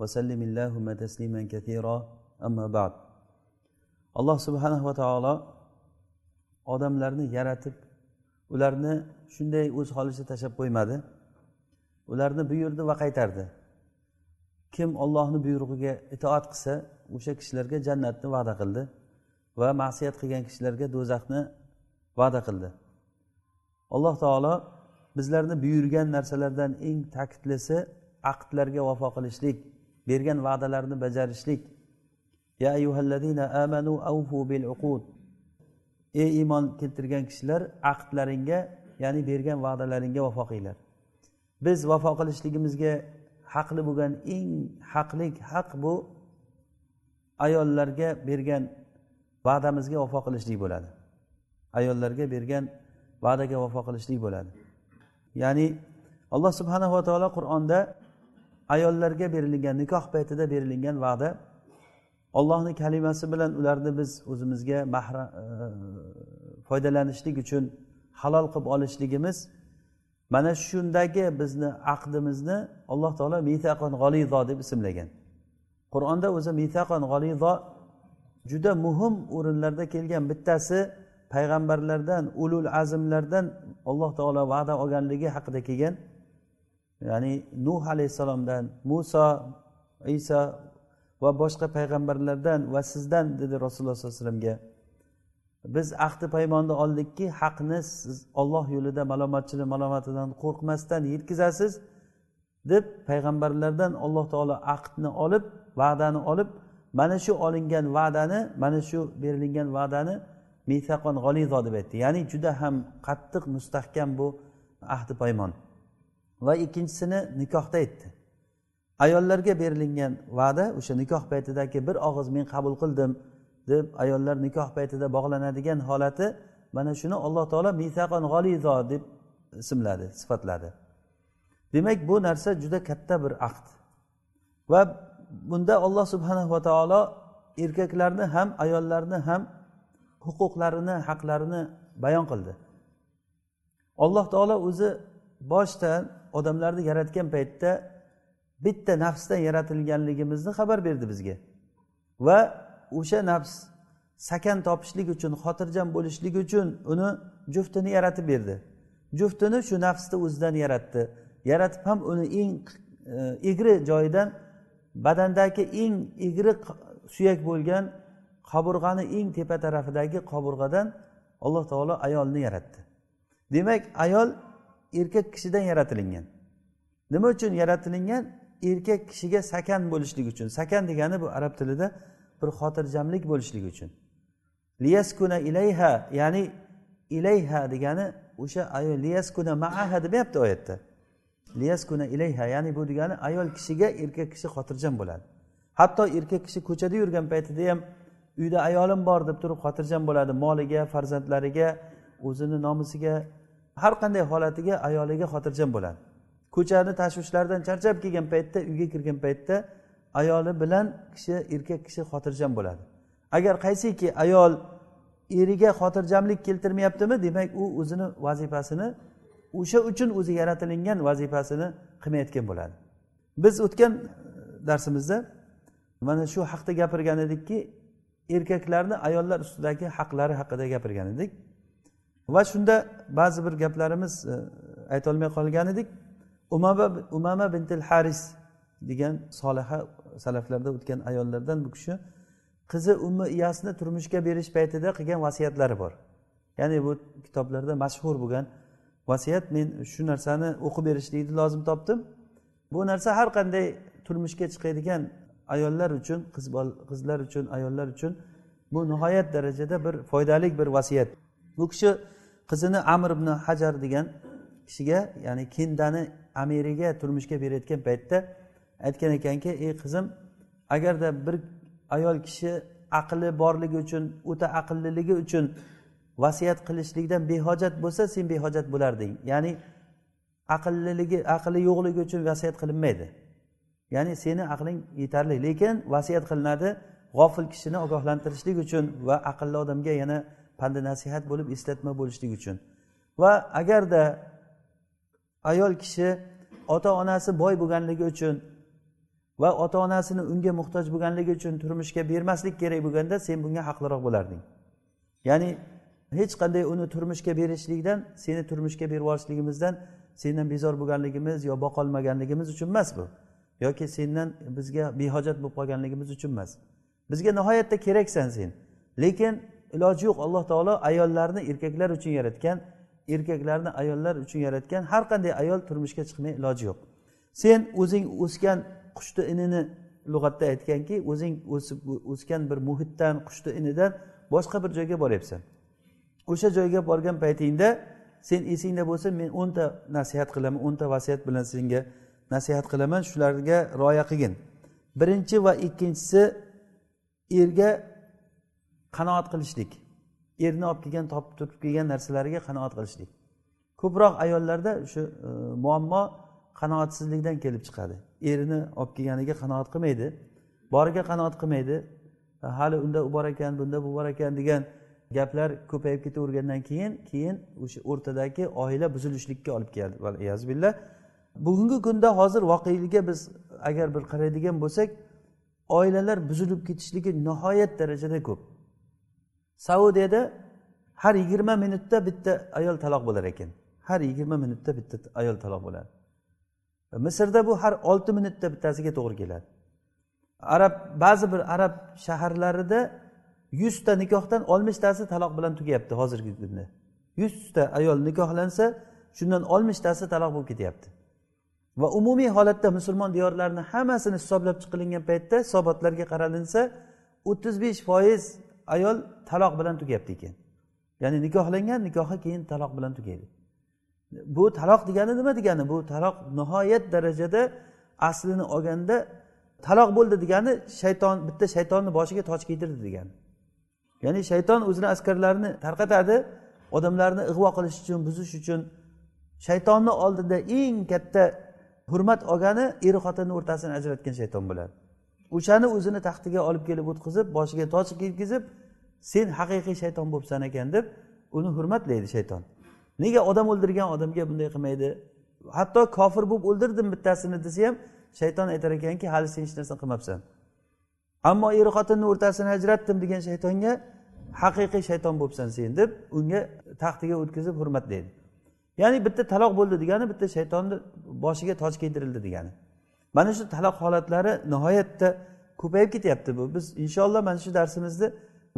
وسلم اللهم تسليما كثيرا أما بعد alloh subhanahu va taolo odamlarni yaratib ularni shunday o'z holicha tashlab qo'ymadi ularni buyurdi va qaytardi kim ollohni buyrug'iga itoat qilsa o'sha kishilarga jannatni va'da qildi va ma'siyat qilgan kishilarga do'zaxni va'da qildi alloh taolo bizlarni buyurgan narsalardan eng ta'kidlisi aqdlarga vafo qilishlik Bergan va'dalarni bajarishlik. Ya ayyuhallazina amanu avfu bil uqud. Ey iymon keltirgan kishilar ahdlaringga ya'ni bergan va'dalaringga vafo qilinglar. Biz vafo qilishligimizga haqli bo'lgan eng haqlik haq bu ayollarga bergan va'damizga vafo qilishlik bo'ladi. Ayollarga bergan va'daga vafo qilishlik bo'ladi. Ya'ni alloh subhanahu va taolo qur'onda ayollarga berilgan nikoh paytida berilgan va'da. Ollohni kalimasi bilan ularni biz o'zimizga mahra e, foydalanishlik uchun halol qilib olishligimiz mana shundagi bizni aqdimizni alloh taolo mitaqon g'olizo deb ismlagan. Qur'onda o'zi mitaqon g'olizo juda muhim o'rinlarda kelgan bittasi payg'ambarlardan ulul azmlardan alloh taolo va'da olganligi haqida kelgan. Ya'ni nuh alayhissalomdan muso iso va boshqa payg'ambarlardan va sizdan dedi rasululloh sollallohu alayhi vasallamga biz ahdi paymonni oldikki haqni siz olloh yo'lida malomatchilik malomatidan qo'rqmasdan yetkazasiz deb payg'ambarlardan alloh taolo ahdni olib va'dani olib mana shu olingan va'dani mana shu berilgan va'dani mithaqon g'olizo deb aytdi. Ya'ni juda ham qattiq mustahkam bu ahdi paymon. Va ikkinchisini nikohda aytdi ayollarga berilgan va'da o'sha nikoh paytidagi bir og'iz men qabul qildim deb ayollar nikoh paytida bog'lanadigan holati mana shuni alloh taolo misaqon g'olizo deb ismladi sifatladi. Demak bu narsa juda katta bir ahd va bunda olloh subhanahu va taolo erkaklarni ham ayollarni ham huquqlarini haqlarini bayon qildi. Alloh taolo o'zi boshdan odamlarni yaratgan paytda bitta nafsdan yaratilganligimizni xabar berdi bizga. Va o'sha nafs sakan topishlik uchun xotirjam bo'lishlik uchun uni juftini yaratib berdi. Juftini shu nafsni o'zidan yaratdi. Yaratib ham uni eng e, egri joyidan badandagi eng egri suyak bo'lgan qaburg'ani eng tepa tarafidagi qaburg'adan alloh taolo ayolni yaratdi. Demak ayol erkak kishidan yaratilingan. Nima uchun yaratilingan? Erkak kishiga sakan bo'lishlik uchun. Sakan degani bu arab tilida bir xotirjamlik bo'lishligi uchun. Liyaskuna ilayha ya'ni ilayha degani o'sha ayol liyaskuna maaha demayapti oyatda. Liyaskuna ilayha ya'ni bu degani ayol kishiga erkak kishi xotirjam bo'ladi. Hatto erkak kishi ko'chada yurgan paytida ham uyda ayolim bor deb turib xotirjam bo'ladi. Moliga farzandlariga o'zini nomusiga har qanday holatiga ayoliga xotirjam bo'ladi. Ko'chani tashvishlaridan charchab kelgan paytda uyga kirgan paytda ayoli bilan kishi erkak kishi xotirjam bo'ladi. Agar qaysiki ayol eriga xotirjamlik keltirmayaptimi demak u o'zini vazifasini o'sha uchun o'zi yaratilingan vazifasini qilmayotgan bo'ladi. Biz o'tgan e, darsimizda mana shu haqda gapirgan edikki erkaklarni ayollar ustidagi haqlari haqida gapirgan edik. Va shunda ba'zi bir gaplarimiz e, aytolmay qolgan edik. Umama umama bintil haris degan soliha salaflarda o'tgan ayollardan bu kishi qizi ummi iyasni turmushga berish paytida qilgan vasiyatlari bor. Ya'ni bu kitoblarda mashhur bo'lgan vasiyat men shu narsani o'qib berishlikni lozim topdim. Bu narsa har qanday turmushga chiqadigan ayollar uchun qiz qizlar uchun ayollar uchun bu nihoyat darajada bir foydali bir vasiyat. Bu kishi qizini amr ibn hajar degan kishiga ya'ni kindani amiriga turmushga berayotgan paytda aytgan ekanki ey qizim agarda bir ayol kishi aqli borligi uchun o'ta aqlliligi uchun vasiyat qilishlikdan behojat bo'lsa sen behojat bo'larding. Ya'ni aqlliligi aqli yo'qligi uchun vasiyat qilinmaydi. Ya'ni seni aqling yetarli lekin vasiyat qilinadi g'ofil kishini ogohlantirishlik uchun va aqlli odamga yana pandi nasihat bo'lib eslatma bo'lishlik uchun. Va agarda ayol kishi ota onasi boy bo'lganligi uchun va ota onasini unga muhtoj bo'lganligi uchun turmushga bermaslik kerak bo'lganda sen bunga haqliroq bo'larding. Ya'ni hech qanday uni turmushga berishlikdan seni turmushga berib yuborishligimizdan sendan bezor bo'lganligimiz yo boqolmaganligimiz uchun emas bu. Yoki sendan bizga behojat bo'lib qolganligimiz uchun emas. Bizga nihoyatda keraksan sen. Lekin iloji yo'q. Alloh taolo ayollarni erkaklar uchun yaratgan erkaklarni ayollar uchun yaratgan har qanday ayol turmushga chiqmay iloji yo'q. Sen o'zing o'sgan qushni inini lug'atda aytganki o'zing o'sib o'sgan bir muhitdan qushni inidan boshqa bir joyga boryapsan. O'sha joyga borgan paytingda sen esingda bo'lsa men o'nta nasihat qilaman o'nta vasiyat bilan senga nasihat qilaman shularga rioya qilgin. Birinchi va ikkinchisi erga qanoat qilishlik erni olib kelgan topib turib kelgan narsalariga qanoat qilishlik. Ko'proq ayollarda shu e, muammo qanoatsizlikdan kelib chiqadi. Erini olib kelganiga qanoat qilmaydi boriga qanoat qilmaydi. E, hali unda u bor ekan bunda bu bor ekan degan gaplar ko'payib ketavergandan keyin keyin o'sha o'rtadagi oila buzilishlikka olib keladi. Billah. Bugungi kunda hozir voqelikka biz agar bir qaraydigan bo'lsak oilalar buzilib ketishligi nihoyat darajada ko'p. Saudiyada har yigirma minutda bitta ayol taloq bo'lar ekan. Har yigirma minutda bitta ayol taloq bo'ladi. Misrda bu har olti minutda bittasiga to'g'ri keladi. Arab ba'zi bir arab shaharlarida yuzta nikohdan oltmishtasi taloq bilan tugayapti hozirgi kunda. Yuzta ayol nikohlansa shundan oltmishtasi taloq bo'lib ketyapti. Va umumiy holatda musulmon diyorlarini hammasini hisoblab chiqilingan paytda hisobotlarga qaralinsa o'ttiz besh foiz ayol taloq bilan tugayapti ekan. Ya'ni nikohlangan nikohi keyin taloq bilan tugaydi. Bu taloq degani nima degani? Bu taloq nihoyat darajada aslini olganda taloq bo'ldi degani shayton bitta shaytonni boshiga toj kiydirdi degani. Ya'ni shayton o'zini askarlarini tarqatadi odamlarni ig'vo qilish uchun buzish uchun shaytonni oldida eng katta hurmat olgani er xotinni o'rtasini ajratgan shayton bo'ladi. O'shani o'zini taxtiga olib kelib o'tqizib boshiga toj kiygizib sen haqiqiy shayton bo'libsan ekan deb uni hurmatlaydi shayton. Nega odam o'ldirgan odamga bunday qilmaydi? Hatto kofir bo'lib o'ldirdim bittasini desa ham shayton aytar ekanki hali sen hech narsa qilmabsan. Ammo er xotinni o'rtasini ajratdim degan shaytonga haqiqiy shayton bo'libsan sen deb unga taxtiga o'tkazib hurmatlaydi. Ya'ni bitta taloq bo'ldi degani bitta shaytonni boshiga toj kiydirildi degani. Mana shu talab holatlari nihoyatda ko'payib ketyapti. Bu biz inshaalloh mana shu darsimizni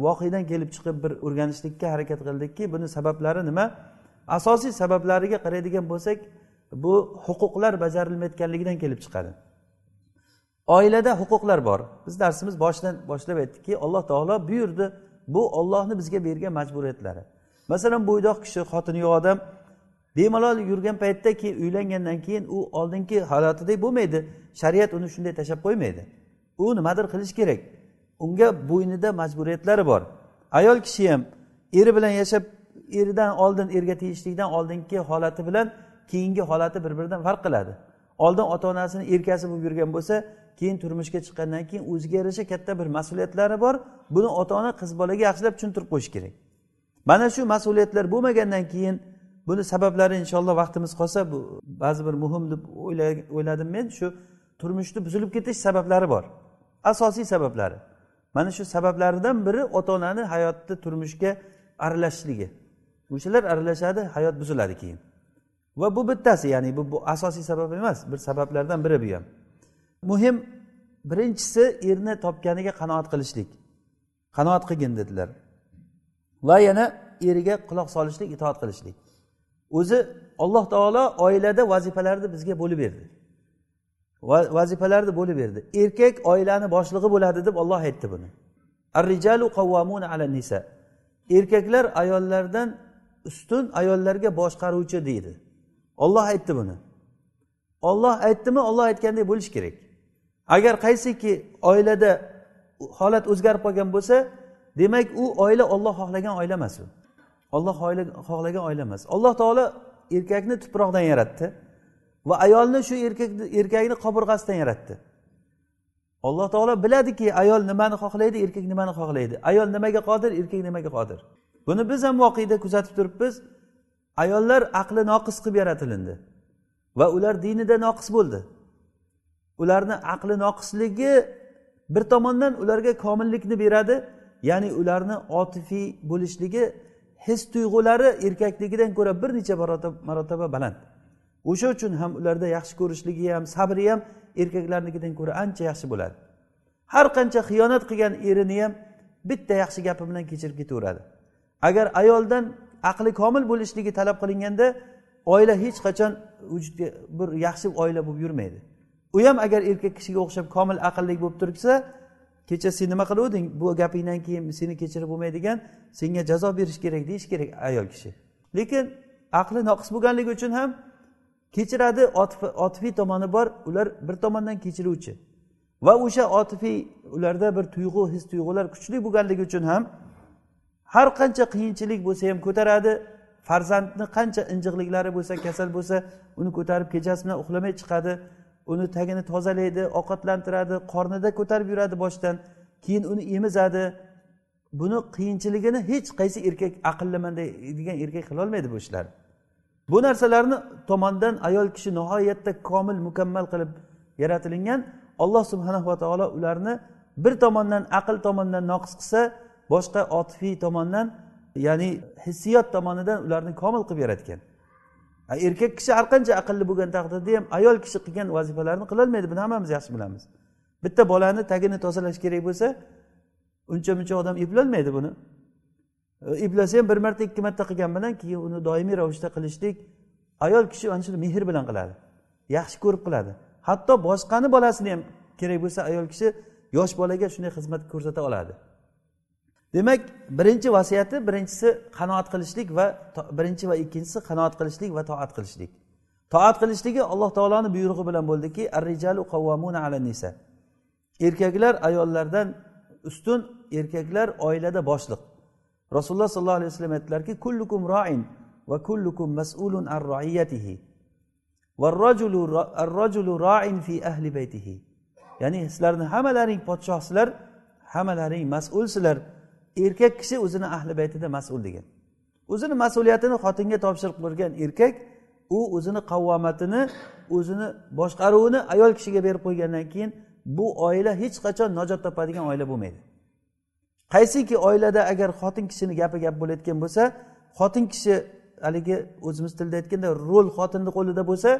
voqedan kelib chiqib bir o'rganishlikka harakat qildikki buni sabablari nima? Asosiy sabablariga qaraydigan bo'lsak bu huquqlar bajarilmayotganligidan kelib chiqadi. Oilada huquqlar bor. Biz darsimiz boshidan boshlab aytdikki alloh taolo buyurdi bu ollohni bizga bergan majburiyatlari. Masalan bo'ydoq kishi xotini yo'q odam bemalol yurgan paytda keyin uylangandan keyin u oldingi holatidek bo'lmaydi. Shariat uni shunday tashlab qo'ymaydi. U nimadir qilish kerak. Unga bo'ynida majburiyatlari bor. Ayol kishi ham eri bilan yashab eridan oldin erga tegishlikdan oldingi holati bilan keyingi holati bir biridan farq qiladi. Oldin ota onasini erkasi bo'lib yurgan bo'lsa keyin turmushga chiqqandan keyin o'ziga yarasha katta bir mas'uliyatlari bor. Buni ota ona qiz bolaga yaxshilab tushuntirib qo'yish kerak. Mana shu mas'uliyatlar bo'lmagandan keyin buni sabablari inshaalloh vaqtimiz qolsa bu ba'zi bir muhim deb o'yladim men shu turmushni buzilib ketish sabablari bor. Asosiy sabablari. Mana shu sabablaridan biri ota onani hayotni turmushga aralashishligi o'shalar aralashadi hayot buziladi keyin. Va bu bittasi ya'ni bu, bu asosiy sabab emas bir sabablardan biri bu ham. Muhim birinchisi erni topganiga qanoat qilishlik. Qanoat qilgin dedilar. Va yana eriga quloq solishlik itoat qilishlik. O'zi alloh taolo oilada vazifalarni bizga bo'lib berdi. Vazifalarni bo'lib berdi. Erkak oilani boshlig'i bo'ladi deb olloh aytdi buni. Arrijalu qavvamuna ala nisa. Erkaklar ayollardan ustun ayollarga boshqaruvchi deydi. Olloh aytdi buni. Olloh aytdimi olloh aytgandek bo'lishi kerak. Agar qaysiki oilada holat o'zgarib qolgan bo'lsa demak u oila olloh xohlagan oila emas u. olloh xohlagan oila emas. Alloh taolo erkakni tuproqdan yaratdi va ayolni shu erkakni erkakni qobirg'asidan yaratdi. Alloh taolo biladiki ayol nimani xohlaydi erkak nimani xohlaydi? Ayol nimaga qodir erkak nimaga qodir? Buni biz ham voqeda kuzatib turibmiz. Ayollar aqli noqis qilib yaratilindi va ular dinida noqis bo'ldi. Ularni aqli noqisligi bir tomondan ularga komillikni beradi ya'ni ularni otifiy bo'lishligi his tuyg'ulari erkakligidan ko'ra bir necha marotaba baland. O'sha uchun ham ularda yaxshi ko'rishligi ham sabri ham erkaklarnikidan ko'ra ancha yaxshi bo'ladi. Har qancha xiyonat qilgan erini ham bitta yaxshi gapi bilan kechirib ketaveradi. Agar ayoldan aqli komil bo'lishligi talab qilinganda oila hech qachon vujudga bir yaxshi oila bo'lib yurmaydi. U ham agar erkak kishiga o'xshab komil aqlli bo'lib tursa kecha sen nima qiluvding? Bu gapingdan keyin seni kechirib bo'lmaydigan senga jazo berish kerak deyish kerak ayol kishi. Lekin aqli noqis bo'lganligi uchun ham kechiradi otifiy tomoni bor ular bir tomondan kechiruvchi. Va o'sha otifiy ularda bir tuyg'u his tuyg'ular kuchli bo'lganligi uchun ham har qancha qiyinchilik bo'lsa ham ko'taradi farzandni qancha injiqliklari bo'lsa kasal bo'lsa uni ko'tarib kechasi bilan uxlamay chiqadi. Uni tagini tozalaydi ovqatlantiradi qornida ko'tarib yuradi boshdan. Keyin uni emizadi. Buni qiyinchiligini hech qaysi erkak aqlliman degan erkak qilolmaydi bu ishlarni bu narsalarni tomondan ayol kishi nihoyatda komil mukammal qilib yaratilingan alloh subhanahu va taolo ularni bir tomondan aql tomondan noqis qilsa boshqa otifiy tomondan ya'ni hissiyot tomonidan ularni komil qilib yaratgan. Erkak kishi har qancha aqlli bo'lgan taqdirda ham ayol kishi qilgan vazifalarni qilolmaydi. Buni hammamiz yaxshi bilamiz. Bitta bolani tagini tozalash kerak bo'lsa uncha muncha odam eplolmaydi buni. E, eplasa ham bir marta ikki marta qilgan bilan keyin uni doimiy ravishda qilishlik ayol kishi ana shuni mehr bilan qiladi. Yaxshi ko'rib qiladi. Hatto boshqani bolasini ham kerak bo'lsa ayol kishi yosh bolaga shunday xizmat ko'rsata oladi. Demak birinchi vasiyati birinchisi qanoat qilishlik va birinchi va ikkinchisi qanoat qilishlik va toat qilishlik. Toat qilishligi alloh taoloni buyrug'i bilan bo'ldiki arrijalu qavvamuna ala nisa erkaklar ayollardan ustun erkaklar oilada boshliq. Rasululloh sollallohu alayhi vasallam aytdilarki kullukum roin va kullukum mas'ulun an roiyatihi rajulu roin fi ahli baytihi. Ya'ni sizlarni hammalaring podshohsizlar hammalaring mas'ulsizlar. Erkak kishi o'zini ahli baytida mas'ul degan. O'zini mas'uliyatini xotinga topshirib qo'ygan erkak u o'zini qavvomatini o'zini boshqaruvini ayol kishiga berib qo'ygandan keyin bu oila hech qachon najot topadigan oila bo'lmaydi. Qaysiki oilada agar xotin kishini gapi gap bo'layotgan bo'lsa xotin kishi haligi o'zimiz tilda aytganda rol xotinni qo'lida bo'lsa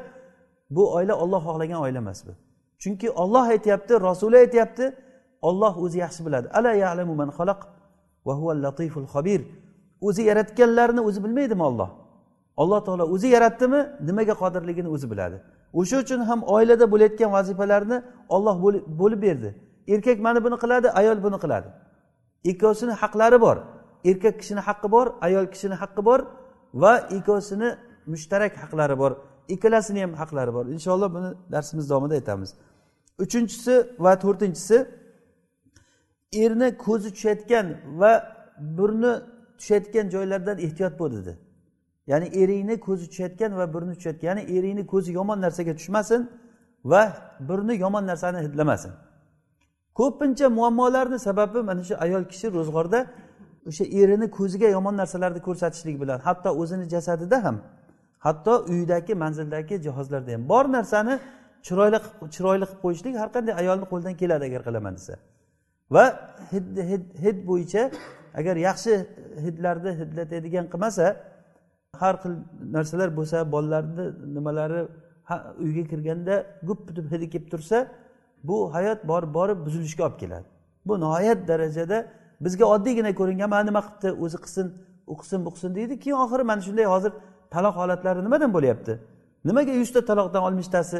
bu oila olloh xohlagan oila emas bu. Chunki olloh aytyapti rasuli aytyapti olloh o'zi yaxshi biladi. Ala ya'lamu man xalaq? Latiful xabir o'zi yaratganlarni o'zi bilmaydimi olloh alloh taolo o'zi yaratdimi nimaga qodirligini o'zi biladi. O'sha uchun ham oilada bo'layotgan vazifalarni olloh bo'lib berdi. Erkak mana buni qiladi ayol buni qiladi. Ikkovsini haqlari bor. Erkak kishini haqqi bor ayol kishini haqqi bor va ikkovsini mushtarak haqlari bor. Ikkalasini ham haqlari bor. Inshaalloh buni darsimiz davomida aytamiz. Uchinchisi va to'rtinchisi erni ko'zi tushayotgan va burni tushayotgan joylardan ehtiyot bo'l dedi. Ya'ni eringni ko'zi tushayotgan va burni tushayotgan ya'ni eringni ko'zi yomon narsaga tushmasin va burni yomon narsani hidlamasin. Ko'pincha muammolarni sababi mana shu ayol kishi ro'zg'orda o'sha erini ko'ziga yomon narsalarni ko'rsatishlik bilan hatto o'zini jasadida ham hatto uydagi manzildagi jihozlarda ham bor narsani chiroyli chiroyli qilib qo'yishlik har qanday ayolni qo'lidan keladi agar qilaman desa. Va hid hid hid bo'yicha agar yaxshi hidlarni hidlatadigan qilmasa har xil narsalar bo'lsa bolalarni nimalari uyga kirganda gup butib hidi kelib tursa bu hayot borib borib buzilishga olib keladi. Bu nihoyat darajada bizga oddiygina ko'ringan mana nima qilibdi o'zi qilsin u qilsin bu qilsin deydi. Keyin oxiri mana shunday hozir taloq holatlari nimadan bo'lyapti? Nimaga yuzta taloqdan oltmishtasi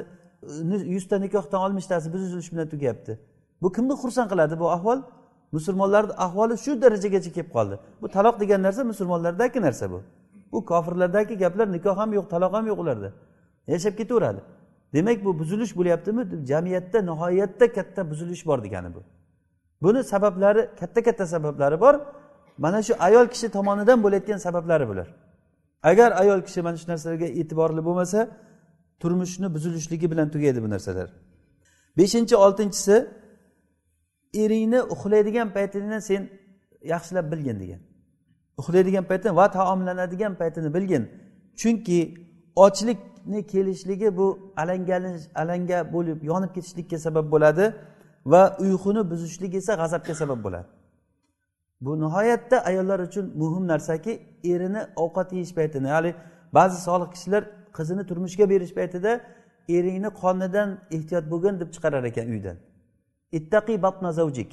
yuzta nikohdan oltmishtasi buzilish bilan tugayapti bu kimni xursand qiladi? Bu ahvol musulmonlarni ahvoli shu darajagacha kelib qoldi. Bu taloq degan narsa musulmonlardagi narsa bu. Bu kofirlardagi gaplar nikoh ham yo'q taloq ham yo'q ularda. Yashab ketaveradi. Demak bu buzilish bo'lyaptimi? Jamiyatda nihoyatda katta buzilish bor degani bu. Buni sabablari katta katta sabablari bor. Mana shu ayol kishi tomonidan bo'layotgan sabablari bular. Agar ayol kishi mana shu narsalarga e'tiborli bo'lmasa turmushni buzilishligi bilan tugaydi bu narsalar. Beshinchi oltinchisi eringni uxlaydigan paytingni sen yaxshilab bilgin degan. Uxlaydigan paytini va taomlanadigan paytini bilgin. Chunki ochlikni kelishligi bu alangalanish alanga bo'lib yonib ketishlikka sabab bo'ladi va uyquni buzishlik esa g'azabga sabab bo'ladi. Bu nihoyatda ayollar uchun muhim narsaki erini ovqat yeyish paytini ya'ni ba'zi solih kishilar qizini turmushga berish paytida eringni qonidan ehtiyot bo'lgin deb chiqarar ekan uydan. Ittaqi batna zavjik.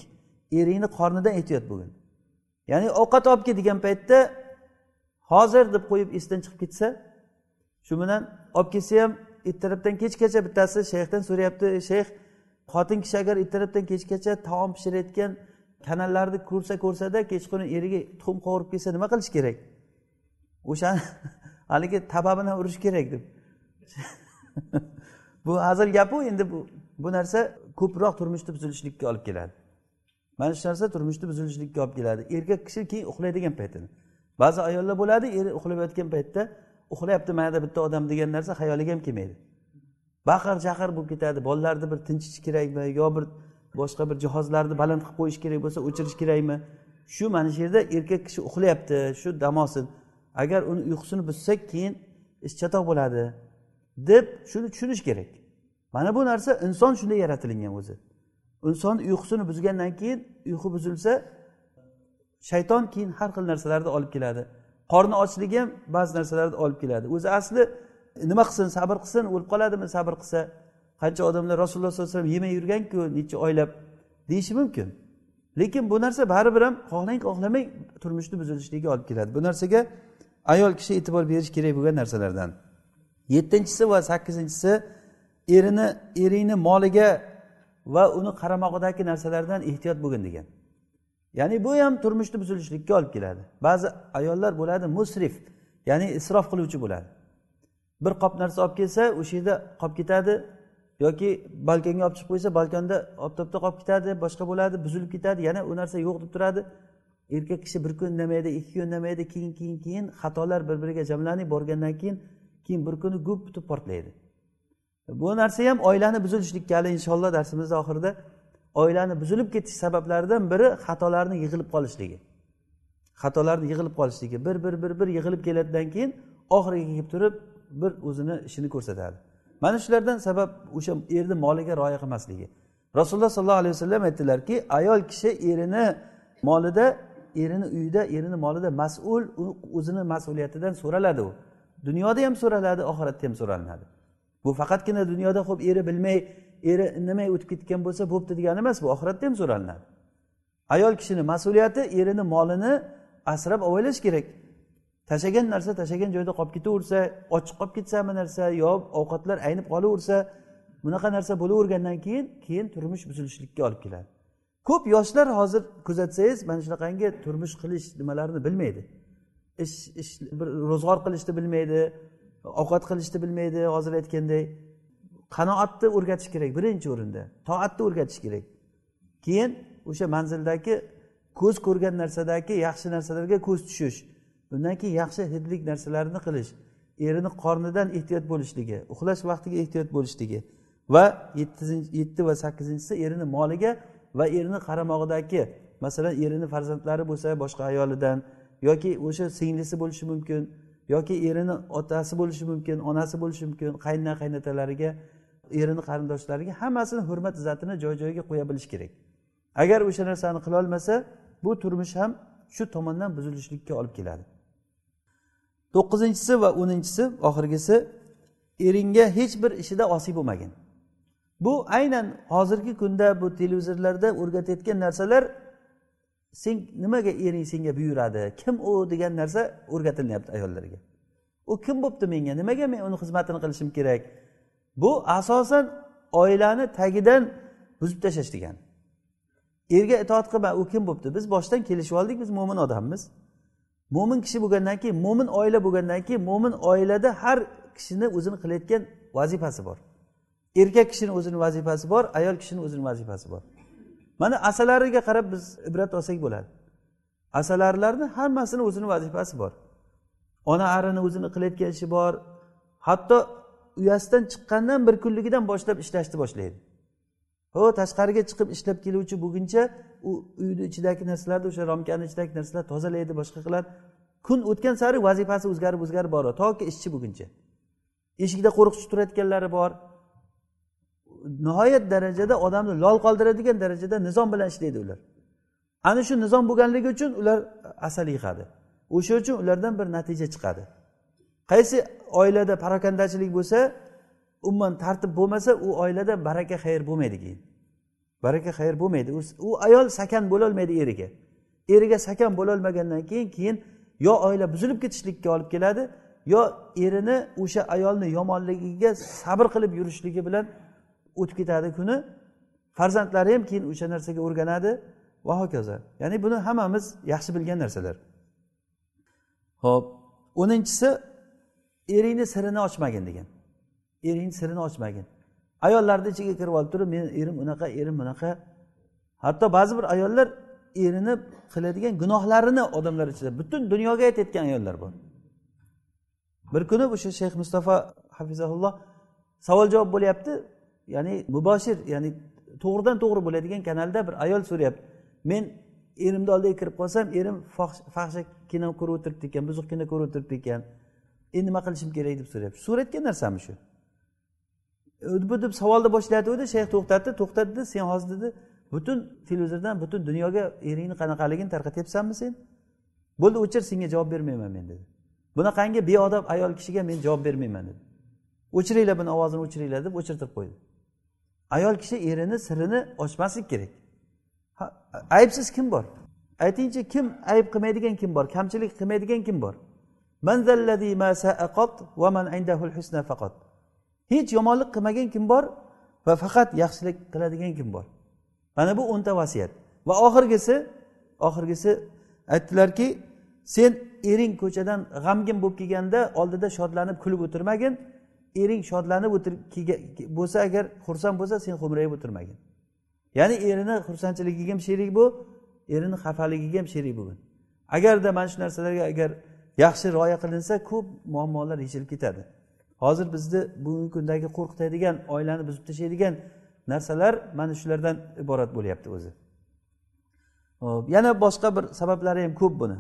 Eringni qornidan ehtiyot bo'lgin ya'ni ovqat olib kel degan paytda hozir deb qo'yib esdan chiqib ketsa shu bilan olib kelsa ham ertalabdan kechgacha bittasi shayxdan so'rayapti shayx xotin kishi agar ertalabdan kechgacha taom pishirayotgan kanallarni ko'rsa ko'rsada kechqurun eriga tuxum qovurib kelsa nima qilish kerak? O'shani haligi taba bilan urish kerak deb. Bu hazil gapu endi bu bu narsa ko'proq turmushni buzilishlikka olib keladi. Mana shu narsa turmushni buzilishlikka olib keladi. Erkak kishi keyin uxlaydigan paytini. Ba'zi ayollar bo'ladi eri uxlayotgan paytda uxlayapti mayda bitta odam degan narsa xayoliga ham kelmaydi. Baqir chaqir bo'lib ketadi. Bolalarni bir tinchitish kerakmi yo bir boshqa bir jihozlarni baland qilib qo'yish kerak bo'lsa o'chirish kerakmi? Shu mana shu yerda erkak kishi uxlayapti shu dam olsin. Agar uni uyqusini buzsak keyin ish chatoq bo'ladi deb shuni tushunish kerak. Mana bu narsa inson shunday yaratilingan o'zi. Inson uyqusini buzgandan keyin uyqu buzilsa shayton keyin har xil narsalarni olib keladi. Qorni ochligi ham ba'zi narsalarni olib keladi. O'zi asli nima qilsin sabr qilsin o'lib qoladimi sabr qilsa? Qancha odamlar rasululloh sollallohu alayhi vasallam yemay yurganku necha oylab? Deyishi mumkin. Lekin bu narsa baribir ham xohlang xohlamang turmushni buzilishligiga olib keladi. Bu narsaga ayol kishi e'tibor berish kerak bo'lgan narsalardan. Yettinchisi va sakkizinchisi erini eringni moliga va uni qaramog'idagi narsalardan ehtiyot bo'lgin degan. Ya'ni bu ham turmushni buzilishlikka olib keladi. Ba'zi ayollar bo'ladi musrif ya'ni isrof qiluvchi bo'ladi. Bir qop narsa olib kelsa o'sha yerda qolib ketadi yoki balkonga olib chiqib qo'ysa balkonda oftobda qolib ketadi boshqa bo'ladi buzilib ketadi yana u narsa yo'q deb turadi. Erkak kishi bir kun indamaydi ikki kun indamaydi keyin keyin keyin xatolar bir biriga jamlanib borgandan keyin keyin bir kuni gup bitib portlaydi. Bu narsa ham oilani buzilishlikka hali inshaalloh darsimizni oxirida oilani buzilib ketish sabablaridan biri xatolarni yig'ilib qolishligi. Xatolarni yig'ilib qolishligi. Bir bir bir bir yig'ilib keladidan keyin oxiriga kelib turib bir o'zini ishini ko'rsatadi. Mana shulardan sabab o'sha erni moliga rioya qilmasligi. Rasululloh sollallohu alayhi vasallam aytdilarki ayol kishi erini molida erini uyida erini molida mas'ul o'zini mas'uliyatidan so'raladi u. Dunyoda ham so'raladi oxiratda ham so'ralinadi. Bu faqatgina dunyoda ho'p eri bilmay eri indamay o'tib ketgan bo'lsa bo'pti degani emas bu oxiratda ham so'ralinadi ayol kishini mas'uliyati erini molini asrab avaylash kerak. Tashlagan narsa tashlagan joyda qolib ketaversa ochiq qolib ketsa narsa yo ovqatlar aynib qolaversa bunaqa narsa bo'lavergandan keyin keyin turmush buzilishlikka olib keladi. Ko'p yoshlar hozir kuzatsangiz mana shunaqangi turmush qilish nimalarini bilmaydi. Ish ish bir ro'zg'or qilishni bilmaydi ovqat qilishni bilmaydi hozir aytganday. Qanoatni o'rgatish kerak birinchi o'rinda. Toatni o'rgatish kerak. Keyin o'sha manzildagi ko'z ko'rgan narsadagi yaxshi narsalarga ko'z tushish. Undan keyin yaxshi hidlik narsalarni qilish. Erini qornidan ehtiyot bo'lishligi uxlash vaqtiga ehtiyot bo'lishligi va yetti va sakkizinchisi erini moliga va erini qaramog'idagi masalan erini farzandlari bo'lsa boshqa ayolidan yoki o'sha singlisi bo'lishi mumkin. Yoki erini otasi bo'lishi mumkin onasi bo'lishi mumkin qaynona qaynatalariga erini qarindoshlariga hammasini hurmat izzatini joy joyiga qo'ya bilish kerak. Agar o'sha narsani qilolmasa bu turmush ham shu tomondan buzilishlikka olib keladi. To'qqizinchisi va o'ninchisi oxirgisi eringga hech bir ishida osiy bo'lmagin. Bu aynan hozirgi kunda bu televizorlarda o'rgatayotgan narsalar sen nimaga ering senga buyuradi? Kim u degan narsa o'rgatilyapti ayollarga. U kim bo'libdi menga? Nimaga men uni xizmatini qilishim kerak? Bu asosan oilani tagidan buzib tashlash degani erga itoat qilma u kim bo'libdi biz boshdan kelishib oldik biz mo'min odammiz. Mo'min kishi bo'lgandan keyin mo'min oila bo'lgandan keyin mo'min oilada har kishini o'zini qilayotgan vazifasi bor. Erkak kishini o'zini vazifasi bor ayol kishini o'zini vazifasi bor. Mana asalariga qarab biz ibrat olsak bo'ladi. Asalarilarni hammasini o'zini vazifasi bor. Ona arini o'zini qilayotgan ishi bor. Hatto uyasidan chiqqandan bir kunligidan boshlab ishlashni boshlaydi. Ho tashqariga chiqib ishlab keluvchi bo'lguncha u uyni ichidagi narsalarni o'sha romkani ichidagi narsalarni tozalaydi boshqa qiladi. Kun o'tgan sari vazifasi o'zgarib o'zgarib boradi. Toki ishchi bo'lguncha. Eshikda qo'riqchi turayotganlari bor. Nihoyat darajada odamni lol qoldiradigan darajada nizom bilan ishlaydi ular. Ana shu nizom bo'lganligi uchun ular asal yig'adi. O'sha uchun ulardan bir natija chiqadi. Qaysi oilada parokandachilik bo'lsa umuman tartib bo'lmasa u oilada baraka xayr bo'lmaydi keyin. Baraka xayr bo'lmaydi. U ayol sakan bo'lolmaydi eriga. Eriga sakan bo'lolmagandan keyin keyin yo oila buzilib ketishlikka olib keladi yo erini o'sha ayolni yomonligiga sabr qilib yurishligi bilan o'tib ketadi kuni. Farzandlari ham keyin o'sha narsaga o'rganadi. Va hokazo. Ya'ni buni hammamiz yaxshi bilgan narsalar. Ho'p o'ninchisi eringni sirini ochmagin degan. Eringni sirini ochmagin. Ayollarni ichiga kirib olib turib meni erim unaqa erim bunaqa. Hatto ba'zi bir ayollar erini qiladigan gunohlarini odamlar ichida butun dunyoga aytayotgan ayollar bor. Bir kuni o'sha shayx mustafa hafizahulloh savol javob bo'lyapti. Ya'ni muboshir ya'ni to'g'ridan to'g'ri bo'ladigan kanalda bir ayol so'rayapti. Men erimni oldiga kirib qolsam erim fahsha kino ko'rib o'tiribdi ekan buzuq kino ko'rib o'tiribdi ekan. Endi nima qilishim kerak deb so'rayapti. So'rayotgan narsami shu? E, bu deb savolni boshlayotgandi shayx to'xtatdi to'xtat dedi sen hozir dedi butun televizordan butun dunyoga eringni qanaqaligini tarqatyapsanmi sen? Bo'ldi o'chir senga javob bermayman men dedi. Bunaqangi beodob ayol kishiga men javob bermayman dedi. O'chiringlar buni ovozini o'chiringlar deb o'chirtirib qo'ydi. Ayol kishi erini sirini ochmaslik kerak. Aybsiz kim bor? Aytingchi kim ayb qilmaydigan kim bor? Kamchilik qilmaydigan kim bor? Hech yomonlik qilmagan kim bor va faqat yaxshilik qiladigan kim bor? Mana bu o'nta vasiyat. Va oxirgisi oxirgisi aytdilarki sen ering ko'chadan g'amgin bo'lib kelganda oldida shodlanib kulib o'tirmagin. Ering shodlanib bo'lsa agar xursand bo'lsa sen xo'mrayib o'tirmagin. Ya'ni erini xursandchiligiga ham sherik bo'l erini xafaligiga ham sherik bo'lgin. Agarda mana shu narsalarga agar yaxshi rioya qilinsa ko'p muammolar yechilib ketadi. Hozir bizni bugungi kundagi qo'rqitadigan oilani buzib tashlaydigan narsalar mana shulardan iborat bo'lyapti o'zi. Hop yana boshqa bir sabablari ham ko'p buni.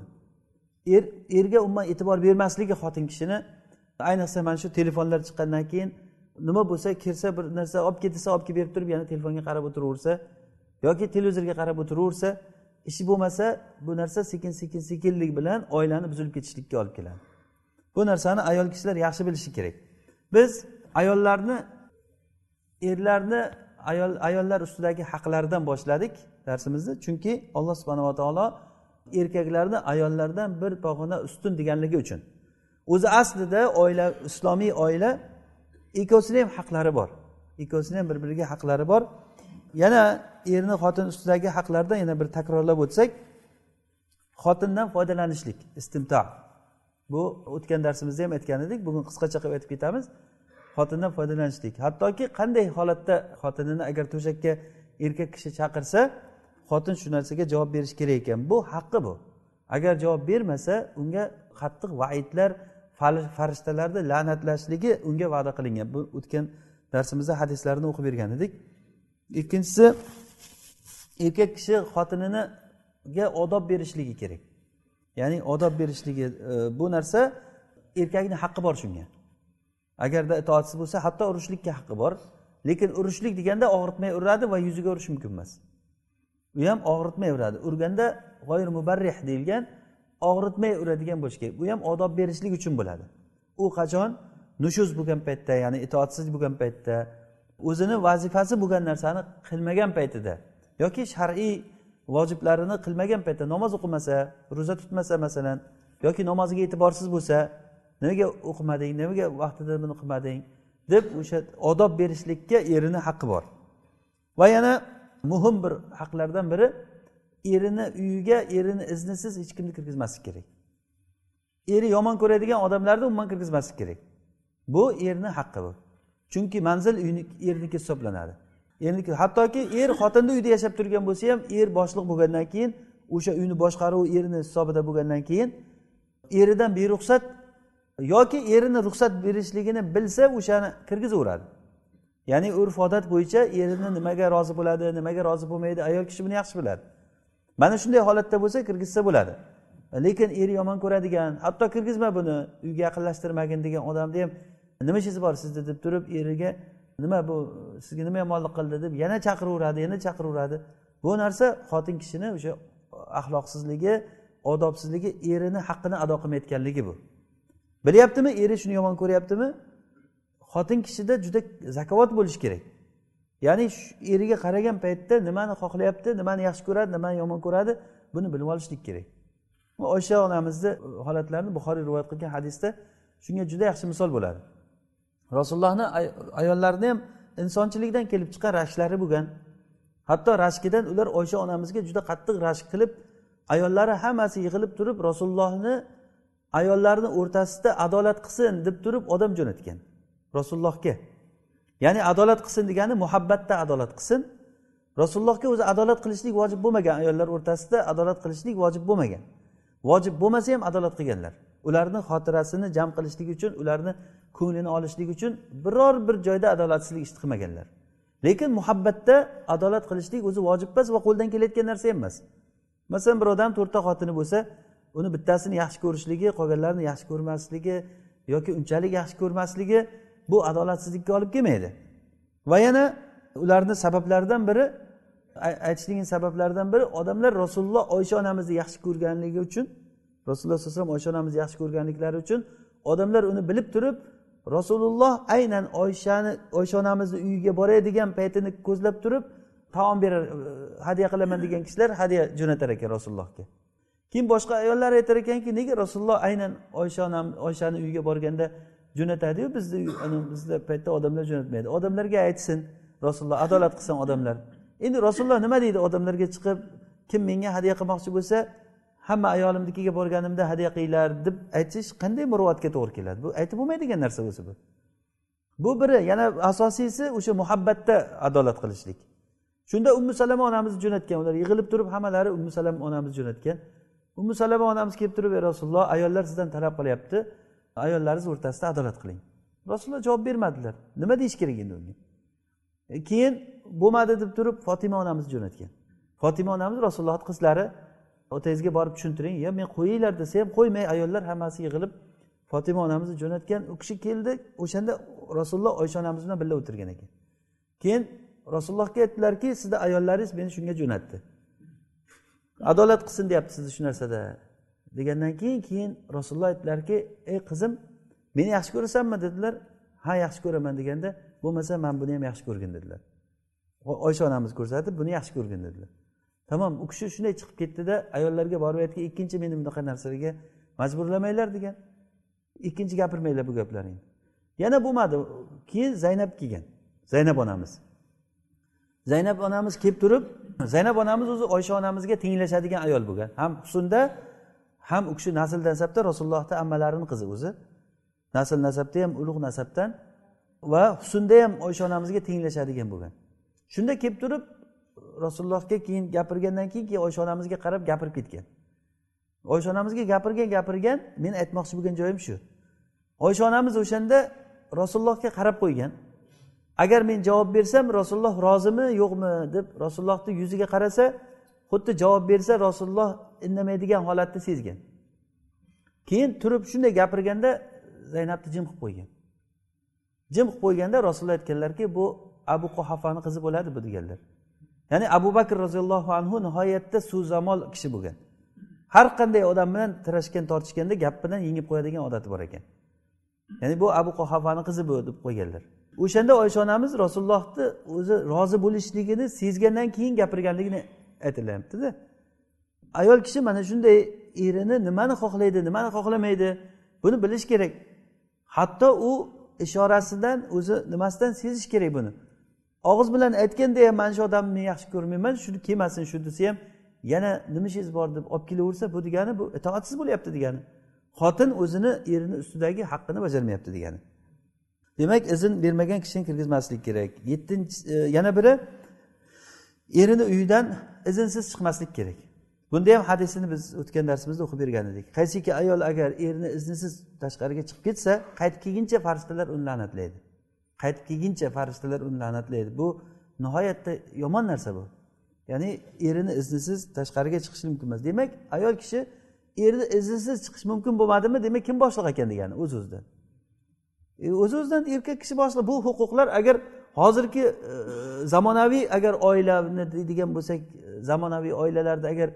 Er erga umuman e'tibor bermasligi xotin kishini ayniqsa mana shu telefonlar chiqqandan keyin nima bo'lsa kirsa bir narsa olib ketsa olib kelib berib turib yana telefonga qarab o'tiraversa yoki televizorga qarab o'tiraversa ishi bo'lmasa bu narsa sekin sekin sekinlik bilan oilani buzilib ketishlikka olib keladi. Bu narsani ayol kishilar yaxshi bilishi kerak. Biz ayollarni erlarni ayol ayollar ustidagi haqlaridan boshladik darsimizni. Chunki alloh subhanava taolo erkaklarni ayollardan bir pog'ona ustun deganligi uchun o'zi aslida oila islomiy oila ikkovsini ham haqlari bor. Ikkovsini ham bir biriga haqlari bor. Yana erni xotin ustidagi haqlardan yana bir takrorlab o'tsak xotindan foydalanishlik istimto. Bu o'tgan darsimizda ham aytgan edik bugun qisqacha qilib aytib ketamiz. Xotindan foydalanishlik. Hattoki qanday holatda xotinini agar to'shakka erkak kishi chaqirsa xotin shu narsaga javob berishi kerak ekan. Bu haqqi bu. Agar javob bermasa unga qattiq vaidlar farishtalarni la'natlashligi unga va'da qilingan. Bu o'tgan darsimizda hadislarni o'qib bergan edik. Ikkinchisi erkak kishi xotininiga odob berishligi kerak. Ya'ni odob berishligi e, bu narsa erkakni haqqi bor shunga. Agarda itoatsiz bo'lsa hatto urishlikka haqqi bor. Lekin urishlik deganda og'ritmay uradi va yuziga urish mumkin emas. U ham og'ritmay uradi. Urganda g'oyir mubarrih deyilgan og'ritmay uradigan bo'lishi kerak. Bu ham odob berishlik uchun bo'ladi. U qachon? Nushuz bo'lgan paytda ya'ni itoatsiz bo'lgan paytda o'zini vazifasi bo'lgan narsani qilmagan paytida yoki shar'iy vojiblarini qilmagan paytda namoz o'qimasa ro'za tutmasa masalan yoki namoziga e'tiborsiz bo'lsa nimaga o'qimading nimaga vaqtida buni qilmading deb o'sha odob berishlikka erini haqqi bor. Va yana muhim bir haqlardan biri erini uyiga erini iznisiz hech kimni kirgizmaslik kerak. Eri yomon ko'radigan odamlarni umuman kirgizmaslik kerak. Bu erni haqqi bu. Chunki manzil erniki hisoblanadi. Erniki hattoki er xotinni uyda yashab turgan bo'lsa ham er boshliq bo'lgandan keyin o'sha uyni boshqaruvi erini hisobida bo'lgandan keyin eridan beruxsat yoki erini ruxsat berishligini bilsa o'shani kirgizaveradi. Ya'ni urf odat bo'yicha erini nimaga rozi bo'ladi nimaga rozi bo'lmaydi ayol kishi buni yaxshi biladi. Mana shunday holatda bo'lsa kirgizsa bo'ladi. Lekin eri yomon ko'radigan hatto kirgizma buni uyga yaqinlashtirmagin degan odamni ham nima ishingiz bor sizni deb turib eriga nima bu sizga nima yomonlik qildi? deb yana chaqiraveradi yana chaqiraveradi bu narsa xotin kishini o'sha axloqsizligi odobsizligi erini haqqini ado qilmayotganligi bu. Bilyaptimi? Eri shuni yomon ko'ryaptimi? Xotin kishida juda zakovat bo'lishi kerak. Ya'ni eriga qaragan paytda nimani xohlayapti nimani yaxshi ko'radi nimani yomon ko'radi buni bilib olishlik kerak. Oysha onamizni e, holatlarini buxoriy rivoyat qilgan hadisda shunga juda yaxshi misol bo'ladi. Rasulullohni ayollarini ham insonchilikdan kelib chiqqan rashklari bo'lgan. Hatto rashkidan ular oysha onamizga juda qattiq rashk qilib ayollari hammasi yig'ilib turib rasulullohni ayollarni o'rtasida adolat qilsin deb turib odam jo'natgan rasulullohga. Ya'ni adolat qilsin degani muhabbatda adolat qilsin. Rasulullohga o'zi adolat qilishlik vojib bo'lmagan ayollar o'rtasida adolat qilishlik vojib bo'lmagan. Vojib bo'lmasa ham adolat qilganlar. Ularni xotirasini jam qilishlik uchun ularni ko'nglini olishlik uchun biror bir joyda adolatsizlik ishni qilmaganlar. Lekin muhabbatda adolat qilishlik o'zi vojib emas va qo'ldan kelayotgan narsa ham emas. Masalan bir odam to'rtta xotini bo'lsa uni bittasini yaxshi ko'rishligi qolganlarini yaxshi ko'rmasligi yoki unchalik yaxshi ko'rmasligi bu adolatsizlikka olib kelmaydi. Va yana ularni sabablaridan biri aytishligini sabablaridan biri odamlar rasululloh oysha onamizni yaxshi ko'rganligi uchun rasululloh sallallohu alayhi vasallam oysha onamizni yaxshi ko'rganliklari uchun odamlar uni bilib turib rasululloh aynan oyshani oysha onamizni uyiga boradigan paytini ko'zlab turib taom berar e, hadya qilaman degan kishilar hadya jo'natar ekan rasulullohga. Keyin boshqa ayollar aytar ekanki nega rasululloh aynan oysha onam oyshani uyiga borganda jo'natadiyu bizni bizni paytda odamlar jo'natmaydi. Odamlarga aytsin rasululloh adolat qilsin odamlar. Endi rasululloh nima deydi odamlarga chiqib kim menga hadya qilmoqchi bo'lsa hamma ayolimnikiga borganimda hadya qilinglar deb aytish qanday muruvvatga to'g'ri keladi? Bu aytib bo'lmaydigan narsa o'zi bu. Bu biri yana asosiysi o'sha muhabbatda adolat qilishlik. Shunda ummu salama onamizni jo'natgan ular yig'ilib turib hammalari ummu salama onamizni jo'natgan. Ummu salama onamiz kelib turib ey rasululloh ayollar sizdan talab qilyapti. Ayollaringiz o'rtasida adolat qiling. Rasululloh javob bermadilar. Nima deyish kerak endi unga? E, keyin bo'lmadi deb turib fotima onamizni jo'natgan. Fotima onamiz rasulullohni qizlari otangizga borib tushuntiring. Yo men qo'yinglar desa ham qo'ymay ayollar hammasi yig'ilib fotima onamizni jo'natgan u kishi keldi. O'shanda rasululloh oysha onamiz bilan birga o'tirgan ekan. Keyin rasulullohga aytdilarki sizni ayollaringiz meni shunga jo'natdi. Adolat qilsin deyapti sizni shu narsada. Degandan keyin keyin rasululloh aytdilarki ey qizim meni yaxshi ko'rasanmi? dedilar. Ha yaxshi ko'raman deganda bo'lmasa man buni ham yaxshi ko'rgin dedilar. Oysha onamiz ko'rsatib buni yaxshi ko'rgin dedilar. Tamom u kishi shunday chiqib ketdida ayollarga borib aytgan ikkinchi meni bunaqa narsalarga majburlamanglar degan. Ikkinchi gapirmanglar bu gaplaringni. Yana bo'lmadi. Keyin zaynab kelgan. Zaynab onamiz. Zaynab onamiz kelib turib zaynab onamiz o'zi oysha onamizga tenglashadigan ayol bo'lgan. Ham husnda ham u kishi nasl nasabda rasulullohni ammalarini qizi o'zi. Nasl nasabda ham ulug' nasabdan va husnda ham oysha onamizga tenglashadigan bo'lgan. Shunda kelib turib rasulullohga keyin gapirgandan keyin keyin oysha onamizga qarab gapirib ketgan. Oysha onamizga gapirgan gapirgan men aytmoqchi bo'lgan joyim shu. Oysha onamiz o'shanda rasulullohga qarab qo'ygan. Agar men javob bersam rasululloh rozimi yo'qmi deb rasulullohni yuziga qarasa xuddi javob bersa rasululloh indamaydigan holatni sezgan keyin turib shunday gapirganda zaynabni jim qilib qo'ygan jim qilib qo'yganda rasululloh aytganlarki bu abu quhafani qizi bo'ladi bu deganlar. Ya'ni abu bakr roziyallohu anhu nihoyatda so'zamol kishi bo'lgan. Har qanday odam bilan tirashgan tortishganda gap bilan yengib qo'yadigan odati bor ekan. Ya'ni bu abu quhafani qizi bu deb qo'yganlar. O'shanda oysha onamiz rasulullohni o'zi rozi bo'lishligini sezgandan keyin gapirganligini aytilyaptida. Ayol kishi mana shunday erini nimani xohlaydi nimani xohlamaydi buni bilish kerak. Hatto u ishorasidan o'zi nimasidan sezish kerak buni. Og'iz bilan aytganda ham mana shu odamni men yaxshi ko'rmayman shuni kelmasin shu desa ham yana nima ishingiz bor deb olib kelaversa bu degani bu itoatsiz bo'lyapti degani. Xotin o'zini erini ustidagi haqqini bajarmayapti degani. Demak izn bermagan kishini kirgizmaslik kerak. Yettinchi e, yana biri erini uyidan iznsiz chiqmaslik kerak. Bunda ham hadisini biz o'tgan darsimizda o'qib bergan edik. Qaysiki ayol agar erini iznisiz tashqariga chiqib ketsa qaytib kelguncha farishtalar uni la'natlaydi. Qaytib kelguncha farishtalar uni la'natlaydi. Bu nihoyatda yomon narsa bu. Ya'ni erini iznisiz tashqariga chiqishi mumkin emas. Demak ayol kishi erini iznisiz chiqish mumkin bo'lmadimi? Demak kim boshliq ekan degani o'z o'zidan. E, o'z o'zidan erkak kishi boshliq. Bu huquqlar agar hozirgi e, zamonaviy agar oilani deydigan bo'lsak e, zamonaviy oilalarda agar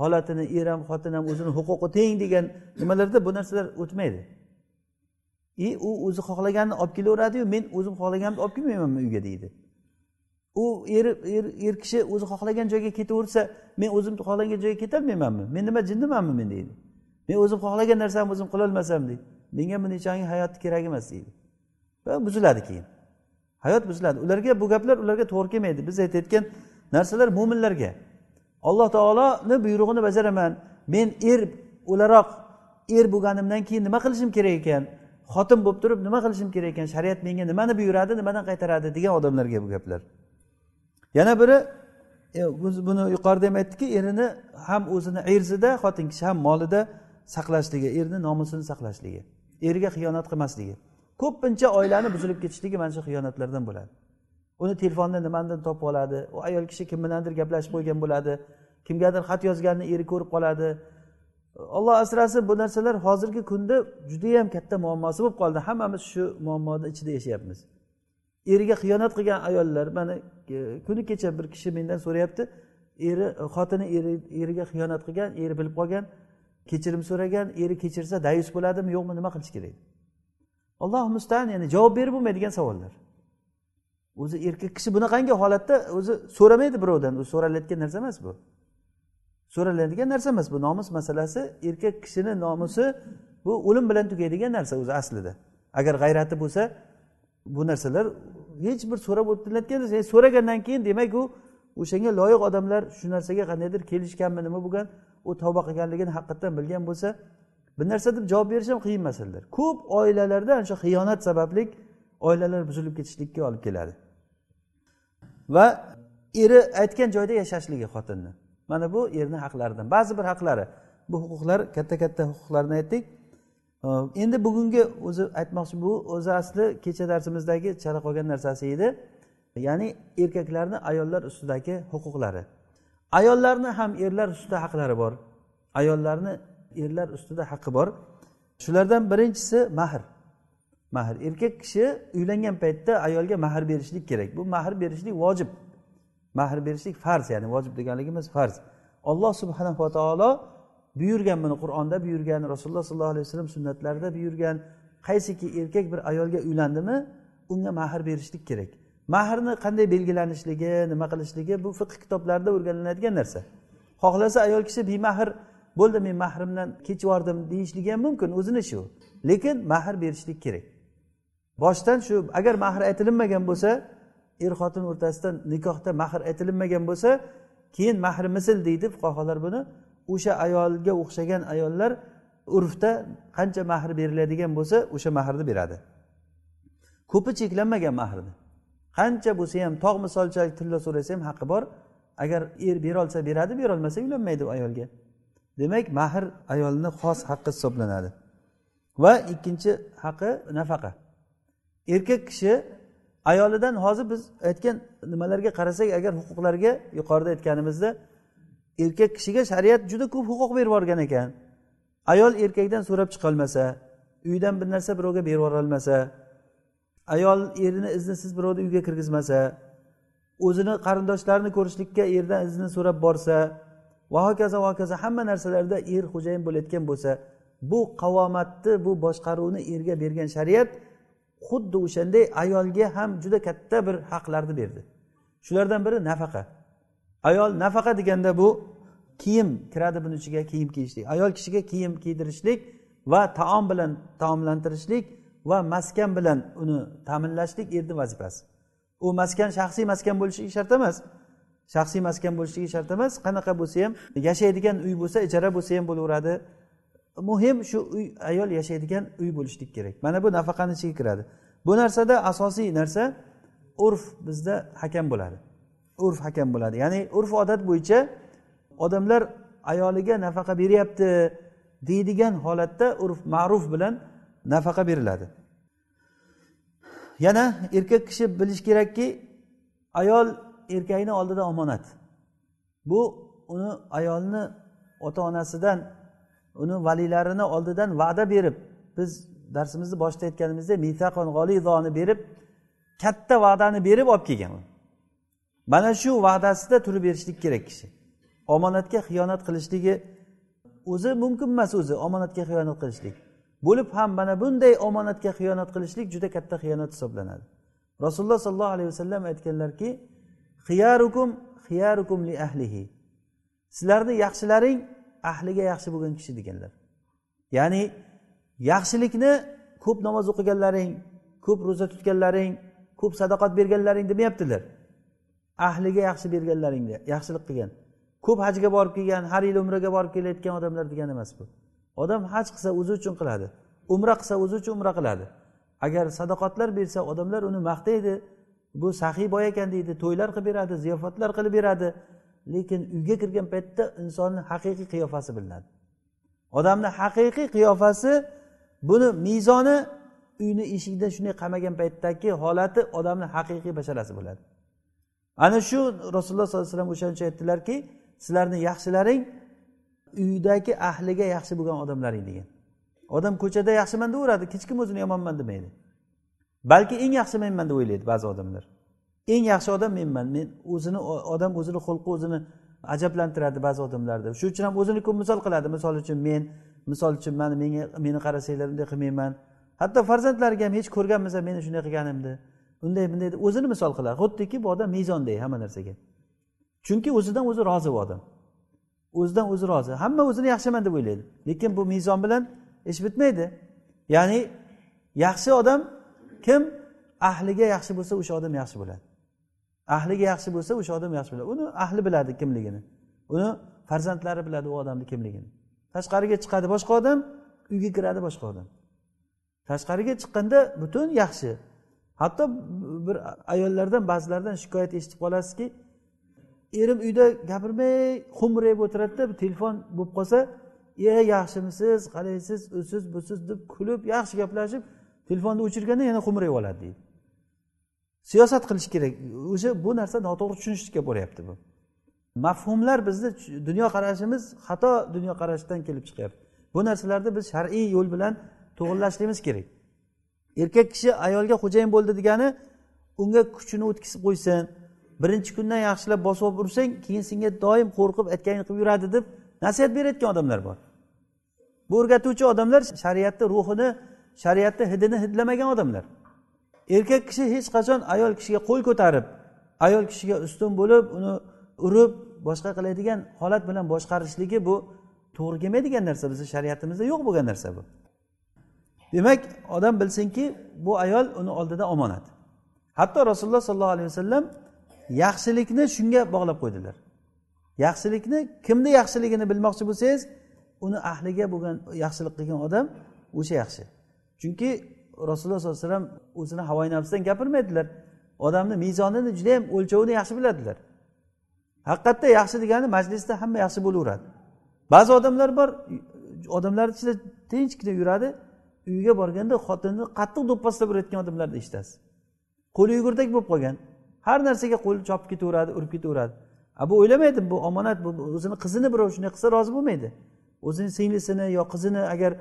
holatini er ham xotin ham o'zini huquqi teng degan nimalarda bu narsalar o'tmaydi. И u o'zi xohlaganini olib kelaveradiyu men o'zim xohlaganimni olib kelmaymanmi uyga deydi. U er er er kishi o'zi xohlagan joyga ketaversa men o'zim xohlagan joyga ketolmaymanmi men nima jinnimanmi men deydi. Men o'zim xohlagan narsamni o'zim qilolmasam deydi. Menga bunechagi hayot kerak emas deydi. Va buziladi keyin. Hayot buziladi. Ularga bu gaplar ularga to'g'ri kelmaydi. Biz aytayotgan narsalar mo'minlarga alloh taoloni buyrug'ini bajaraman. Men er o'laroq er bo'lganimdan keyin nima qilishim kerak ekan? Xotin bo'lib turib nima qilishim kerak ekan? Shariat menga nimani buyuradi nimadan qaytaradi degan odamlarga bu gaplar. Yana biri e, biz buni yuqorida ham aytdikki erini ham o'zini erzida xotin kishi ham molida saqlashligi erni nomusini saqlashligi eriga xiyonat qilmasligi. Ko'pincha oilani buzilib ketishligi mana shu xiyonatlardan bo'ladi. Uni telefonda nimanidir topib oladi? U ayol kishi kim bilandir gaplashib qo'ygan bo'ladi. Kimgadir xat yozganini eri ko'rib qoladi. Olloh asrasin bu narsalar hozirgi kunda judayam katta muammosi bo'lib qoldi. Hammamiz shu muammoni ichida yashayapmiz. Eriga xiyonat qilgan ayollar mana e, kuni kecha bir kishi mendan so'rayapti. Eri xotini eriga xiyonat qilgan eri bilib qolgan. Kechirim so'ragan eri kechirsa dayus bo'ladimi yo'qmi nima qilish kerak? Alloh mustaan ya'ni javob berib bo'lmaydigan savollar. O'zi erkak kishi bunaqangi holatda o'zi so'ramaydi birovdan. U so'ralayotgan narsa emas bu. So'raladigan narsa emas bu. Nomus masalasi erkak kishini nomusi bu o'lim bilan tugaydigan narsa o'zi aslida. Agar g'ayrati bo'lsa bu narsalar hech bir so'rab o'tilayotgan so'ragandan keyin demak u o'shanga loyiq odamlar shu narsaga qandaydir kelishganmi nima bo'lgan u tavba qilganligini haqiqatdan bilgan bo'lsa bir narsa deb javob berish ham qiyin masalalar. Ko'p oilalarda ana shu xiyonat sababli oilalar buzilib ketishlikka olib keladi. Va eri aytgan joyda yashashligi xotinni. Mana bu erni haqlaridan. Ba'zi bir haqlari. Bu huquqlar katta katta huquqlarni aytdik. Endi bugungi o'zi aytmoqchi bu o'zi asli kecha darsimizdagi chala qolgan narsasi edi. Ya'ni erkaklarni ayollar ustidagi huquqlari. Ayollarni ham erlar ustida haqlari bor. Ayollarni erlar ustida haqqi bor. Shulardan birinchisi mahr. Mahr. Erkak kishi uylangan paytda ayolga mahr berishlik kerak. Bu mahr berishlik vojib. Mahr berishlik farz ya'ni vojib deganligimiz farz. Olloh subhanava taolo buyurgan buni qur'onda buyurgan rasululloh sollallohu alayhi vasallam sunnatlarida buyurgan qaysiki erkak bir ayolga uylandimi unga mahr berishlik kerak. Mahrni qanday belgilanishligi nima qilishligi bu fiqh kitoblarida o'rganiladigan narsa. Xohlasa ayol kishi bemahr bo'ldi men mahrimdan kechib yubordim deyishligi ham mumkin o'zini ishi u lekin mahr berishlik kerak. Boshdan shu agar mahr aytilinmagan bo'lsa er xotin o'rtasida nikohda mahr aytilinmagan bo'lsa keyin mahri misl deydi fuqarolar buni. O'sha ayolga o'xshagan ayollar urfda qancha mahr beriladigan bo'lsa o'sha mahrni beradi. Ko'pi cheklanmagan mahrni. Qancha bo'lsa ham tog' misolchalik tilla so'rasa ham haqqi bor. Agar er berolsa beradi berolmasa uylanmaydi u ayolga. Demak mahr ayolni xos haqqi hisoblanadi. Va ikkinchi haqqi nafaqa. Erkak kishi ayolidan hozir biz aytgan nimalarga qarasak agar huquqlarga yuqorida aytganimizda erkak kishiga shariat juda ko'p huquq berib yuborgan ekan. Ayol erkakdan so'rab chiqolmasa uydan bir narsa birovga berib yuborolmasa ayol erini iznisiz birovni uyga kirgizmasa o'zini qarindoshlarini ko'rishlikka erdan izni so'rab borsa va hokazo va hokazo hamma narsalarda er xo'jayin bo'layotgan bo'lsa bu qavomatni bu boshqaruvni erga bergan shariat xuddi o'shanday ayolga ham juda katta bir haqlarni berdi. Shulardan biri nafaqa. Ayol nafaqa deganda bu kiyim kiradi buni ichiga kiyim kiyishlik. Ayol kishiga kiyim kiydirishlik va taom bilan taomlantirishlik va maskan bilan uni ta'minlashlik erni vazifasi. U maskan shaxsiy maskan bo'lishligi shart emas. Shaxsiy maskan bo'lishligi shart emas. Qanaqa bo'lsa ham yashaydigan uy bo'lsa ijara bo'lsa ham bo'laveradi. Muhim shu uy ayol yashaydigan uy bo'lishlik kerak. Mana bu nafaqani ichiga kiradi. Bu narsada asosiy narsa urf bizda hakam bo'ladi. Urf hakam bo'ladi. Ya'ni urf odat bo'yicha odamlar ayoliga nafaqa beryapti deydigan holatda urf ma'ruf bilan nafaqa beriladi. Yana erkak kishi bilishi kerakki ayol erkakni oldida omonat. Bu uni ayolni ota onasidan uni valiylarini oldidan va'da berib biz darsimizni boshida aytganimizdek misaqon g'olidoni berib katta va'dani berib olib kelgan u. Mana shu va'dasida turib berishlik kerak kishi. Omonatga xiyonat qilishligi o'zi mumkin emas o'zi omonatga xiyonat qilishlik. Bo'lib ham mana bunday omonatga xiyonat qilishlik juda katta xiyonat hisoblanadi. Rasululloh sollallohu alayhi vasallam aytganlarki xiyarukum xiyarukum li ahlihi. Sizlarni yaxshilaring ahliga yaxshi bo'lgan kishi deganlar. Ya'ni yaxshilikni ko'p namoz o'qiganlaring ko'p ro'za tutganlaring ko'p sadoqat berganlaring demayaptilar. Ahliga yaxshi berganlaringni yaxshilik qilgan ko'p hajga borib kelgan har yil umraga borib kelayotgan odamlar degani emas bu. Odam haj qilsa o'zi uchun qiladi umra qilsa o'zi uchun umra qiladi. Agar sadoqatlar bersa odamlar uni maqtaydi bu saxiy boy ekan deydi to'ylar qilib beradi ziyofatlar qilib beradi. Lekin uyga kirgan paytda insonni haqiqiy qiyofasi bilinadi. Odamni haqiqiy qiyofasi buni mezoni uyni eshigida shunday qamagan paytdagi holati odamni haqiqiy basharasi bo'ladi. Ana shu rasululloh sollallohu alayhi vasallam o'shaning uchun aytdilarki sizlarni yaxshilaring uydagi ahliga yaxshi bo'lgan odamlaring degan. Odam ko'chada yaxshiman deyaveradi hech kim o'zini yomonman demaydi. Balki eng yaxshi menman deb o'ylaydi ba'zi odamlar. Eng yaxshi odam menman. Men o'zini odam o'zini xulqi o'zini ajablantiradi ba'zi odamlarda shuning uchun ham o'zini ko'p misol qiladi. Misol uchun men misol uchun mana menga meni qarasanglar unday qilmayman. Hatto farzandlariga ham hech ko'rganmisa meni shunday qilganimni unday bunday deb o'zini misol qiladi. Xuddiki bu odam mezonday hamma narsaga. Chunki o'zidan o'zi rozi bu odam. O'zidan o'zi rozi. Hamma o'zini yaxshiman deb o'ylaydi. Lekin bu mezon bilan ish bitmaydi. Ya'ni yaxshi odam kim? Ahliga yaxshi bo'lsa o'sha odam yaxshi bo'ladi. Ahliga yaxshi bo'lsa o'sha odam yaxshi bo'ladi uni ahli biladi kimligini. Uni farzandlari biladi u odamni kimligini. Tashqariga chiqadi boshqa odam uyga kiradi boshqa odam. Tashqariga chiqqanda butun yaxshi. Hatto bir ayollardan ba'zilaridan shikoyat eshitib qolasizki erim uyda gapirmay xo'mrayib o'tiradida telefon bo'lib qolsa e yaxshimisiz? Qalaysiz? Usiz busiz? deb kulib yaxshi gaplashib telefonni o'chirganda yana xo'mrayib oladi deydi. Siyosat qilish kerak. O'sha bu narsa noto'g'ri tushunishga bo'lyapti bu. Mafhumlar bizni dunyoqarashimiz xato dunyoqarashdan kelib chiqyapti. Bu narsalarni biz shar'iy yo'l bilan to'g'irlashligimiz kerak. Erkak kishi ayolga xo'jayin bo'ldi degani unga kuchini o'tkazib qo'ysin birinchi kundan yaxshilab bosib ursang keyin senga doim qo'rqib aytganini qilib yuradi deb nasihat berayotgan odamlar bor. Bu o'rgatuvchi odamlar shariatni ruhini shariatni hidini hidlamagan odamlar. Erkak kishi hech qachon ayol kishiga qo'l ko'tarib ayol kishiga ustun bo'lib uni urib boshqa qiladigan holat bilan boshqarishligi bu to'g'ri kelmaydigan narsa. Bizni shariatimizda yo'q bo'lgan narsa bu. Demak odam bilsinki bu ayol uni oldida omonat. Hatto rasululloh sollallohu alayhi vasallam yaxshilikni shunga bog'lab qo'ydilar. Yaxshilikni kimni yaxshiligini bilmoqchi bo'lsangiz uni ahliga bo'lgan yaxshilik qilgan odam o'sha yaxshi. Chunki rasululloh sollallohu alayhi vasallam o'zini havoyi nafsdan gapirmaydilar. Odamni mezonini judayam o'lchovini yaxshi biladilar. Haqiqatda yaxshi degani majlisda hamma yaxshi bo'laveradi. Ba'zi odamlar bor odamlar ichida tinchgina yuradi. Uyiga borganda xotinni qattiq do'pposlab urayotgan odamlarni eshitasiz. Qo'li yugurdak bo'lib qolgan. Har narsaga qo'li chopib ketaveradi urib ketaveradi. A bu o'ylamaydi bu omonat bu o'zini qizini birov shunday qilsa rozi bo'lmaydi. O'zini singlisini yo qizini agar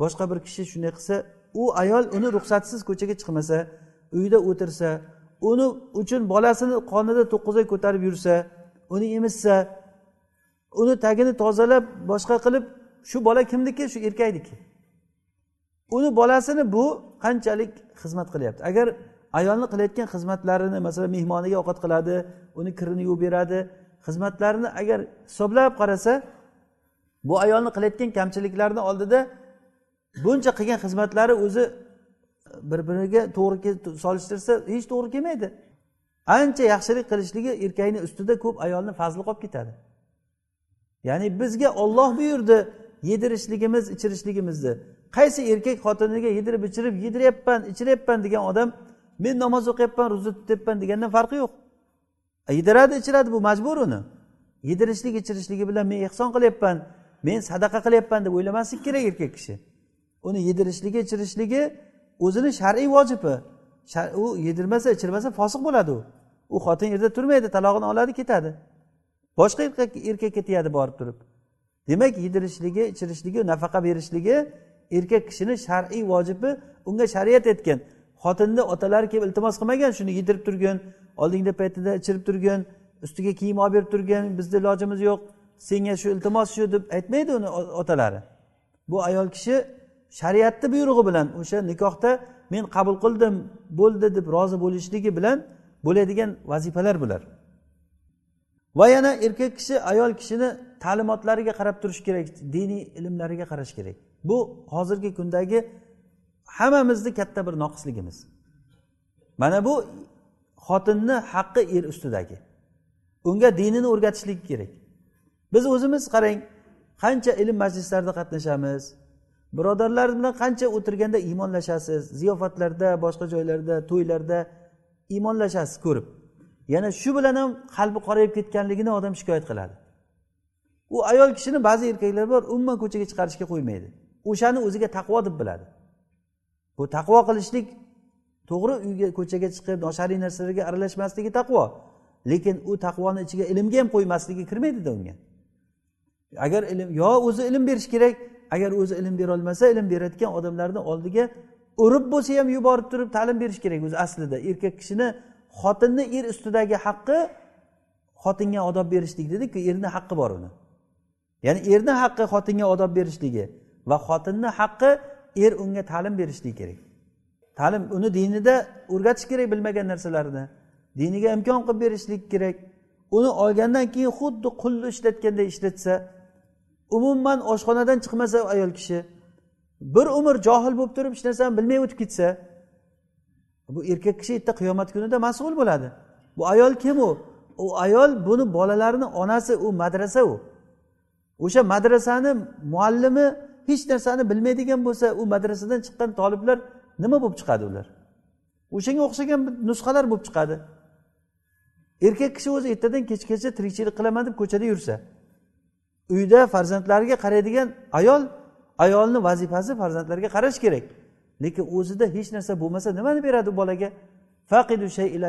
boshqa bir kishi shunday qilsa u ayol uni ruxsatsiz ko'chaga chiqmasa uyda o'tirsa uni uchun bolasini qonida to'qqiz ko'tarib yursa uni emizsa uni tagini tozalab boshqa qilib shu bola kimniki? Shu erkakniki uni bolasini bu qanchalik xizmat qilyapti? Agar ayolni qilayotgan xizmatlarini masalan mehmoniga ovqat qiladi uni kirini yuvib beradi xizmatlarini agar hisoblab qarasa bu ayolni qilayotgan kamchiliklarni oldida buncha qilgan xizmatlari o'zi bir biriga to'g'ri solishtirsa hech to'g'ri kelmaydi. Ancha yaxshilik qilishligi erkakni ustida ko'p ayolni fazli qolib ketadi. Ya'ni bizga olloh buyurdi yedirishligimiz ichirishligimizni. Qaysi erkak xotiniga yedirib ichirib yediryapman ichiryapman degan odam men namoz o'qiyapman ro'za tutyapman degandan farqi yo'q. Yediradi ichiradi bu majbur uni. Yedirishlik ichirishligi bilan men ehson qilyapman men sadaqa qilyapman deb o'ylamaslik kerak erkak kishi. Uni yedirishligi ichirishligi o'zini shar'iy vojibi. U yedirmasa ichirmasa fosiq bo'ladi u. U xotin yerda turmaydi talog'ini oladi ketadi. Boshqa erkakka tegadi borib turib. Demak yedirishligi ichirishligi nafaqa berishligi erkak kishini shar'iy vojibi unga shariat aytgan xotinni otalari kelib iltimos qilmagan shuni yedirib turgin oldingda paytida ichirib turgin ustiga kiyim olib berib turgin bizni ilojimiz yo'q senga shu iltimos shu deb aytmaydi uni otalari. Bu ayol kishi shariatni buyrug'i bilan o'sha nikohda men qabul qildim bo'ldi deb rozi bo'lishligi bilan bo'ladigan vazifalar bular. Va yana erkak kishi ayol kishini ta'limotlariga qarab turish kerak diniy ilmlariga qarash kerak. Bu hozirgi kundagi hammamizni katta bir noqisligimiz. Mana bu xotinni haqqi er ustidagi. Unga dinini o'rgatishlik kerak. Biz o'zimiz qarang qancha ilm majlislarida qatnashamiz? Birodarlar bilan qancha o'tirganda iymonlashasiz ziyofatlarda boshqa joylarda to'ylarda iymonlashasiz ko'rib. Yana shu bilan ham qalbi qorayib ketganligini odam shikoyat qiladi. U ayol kishini ba'zi erkaklar bor umuman ko'chaga chiqarishga qo'ymaydi. O'shani o'ziga taqvo deb biladi. Bu taqvo qilishlik to'g'ri uyga ko'chaga chiqib noshariy narsalarga aralashmasligi taqvo. Lekin u taqvoni ichiga ilmga ham qo'ymasligi kirmaydida unga. Agar ilm yo o'zi ilm berish kerak agar o'zi ilm berolmasa ilm berayotgan odamlarni oldiga urib bo'lsa ham yuborib turib ta'lim berish kerak o'zi aslida. Erkak kishini xotinni er ustidagi haqqi xotinga odob berishlik dedikku erni haqqi bor uni. Ya'ni erni haqqi xotinga odob berishligi va xotinni haqqi er unga ta'lim berishligi kerak. Ta'lim uni dinida o'rgatish kerak bilmagan narsalarini diniga imkon qilib berishlik kerak. Uni olgandan keyin xuddi qulni ishlatganday ishlatsa umuman oshxonadan chiqmasa ayol kishi bir umr johil bo'lib turib hech narsani bilmay o'tib ketsa bu erkak kishi erta qiyomat kunida mas'ul bo'ladi. Bu ayol kim u? U ayol buni bolalarini onasi u madrasa u. O'sha madrasani muallimi hech narsani bilmaydigan bo'lsa u madrasadan chiqqan toliblar nima bo'lib chiqadi ular? O'shanga o'xshagan nusxalar bo'lib chiqadi. Erkak kishi o'zi ertadan kechgacha tirikchilik qilaman deb ko'chada yursa uyda farzandlariga qaraydigan ayol ayolni vazifasi farzandlarga qarash kerak. Lekin o'zida hech narsa bo'lmasa nimani beradi u bolaga? Faqidu shay ila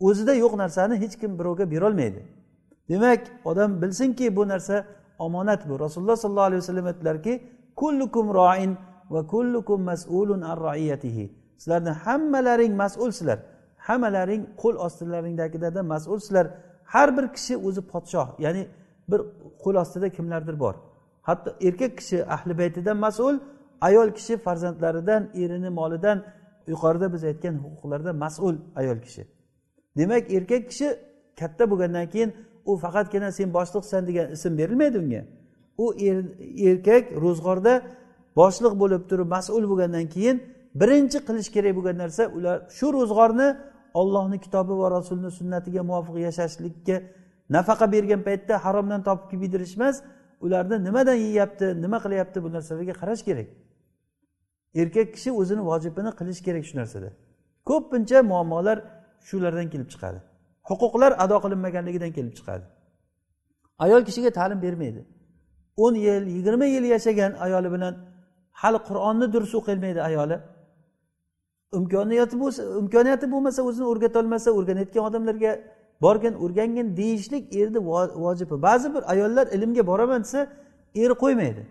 o'zida yo'q narsani hech kim birovga berolmaydi. Demak odam bilsinki bu narsa omonat bu. Rasululloh sollallohu alayhi vasallam aytdilarki kullukum roin va kullukum mas'ulun an raiyatihi. Sizlarni hammalaring mas'ulsizlar. Hammalaring qo'l ostilaringdagilardan mas'ulsizlar. Har bir kishi o'zi podshoh ya'ni bir qo'l ostida kimlardir bor. Hatto erkak kishi ahli baytidan mas'ul ayol kishi farzandlaridan erini molidan yuqorida biz aytgan huquqlardan mas'ul ayol kishi. Demak erkak kishi katta bo'lgandan keyin u faqatgina sen boshliqsan degan ism berilmaydi unga. U er, erkak ro'zg'orda boshliq bo'lib turib mas'ul bo'lgandan keyin birinchi qilish kerak bo'lgan narsa ular shu ro'zg'orni ollohni kitobi va rasulni sunnatiga muvofiq yashashlikka nafaqa bergan paytda haromdan topib kelib yedirish emas ularni nimadan yeyapti nima qilyapti bu narsalarga qarash kerak. Erkak kishi o'zini vojibini qilish kerak shu narsada ko'pincha muammolar shulardan kelib chiqadi. Huquqlar ado qilinmaganligidan kelib chiqadi. Ayol kishiga ta'lim bermaydi. o'n yil yigirma yil yashagan ayoli bilan hali qur'onni durust o'qiyolmaydi ayoli. Imkoniyati bo'lsa imkoniyati bo'lmasa o'zini o'rgatolmasa o'rganayotgan odamlarga borgin o'rgangin deyishlik erni vojibi. Ba'zi bir ayollar ilmga boraman desa eri qo'ymaydi.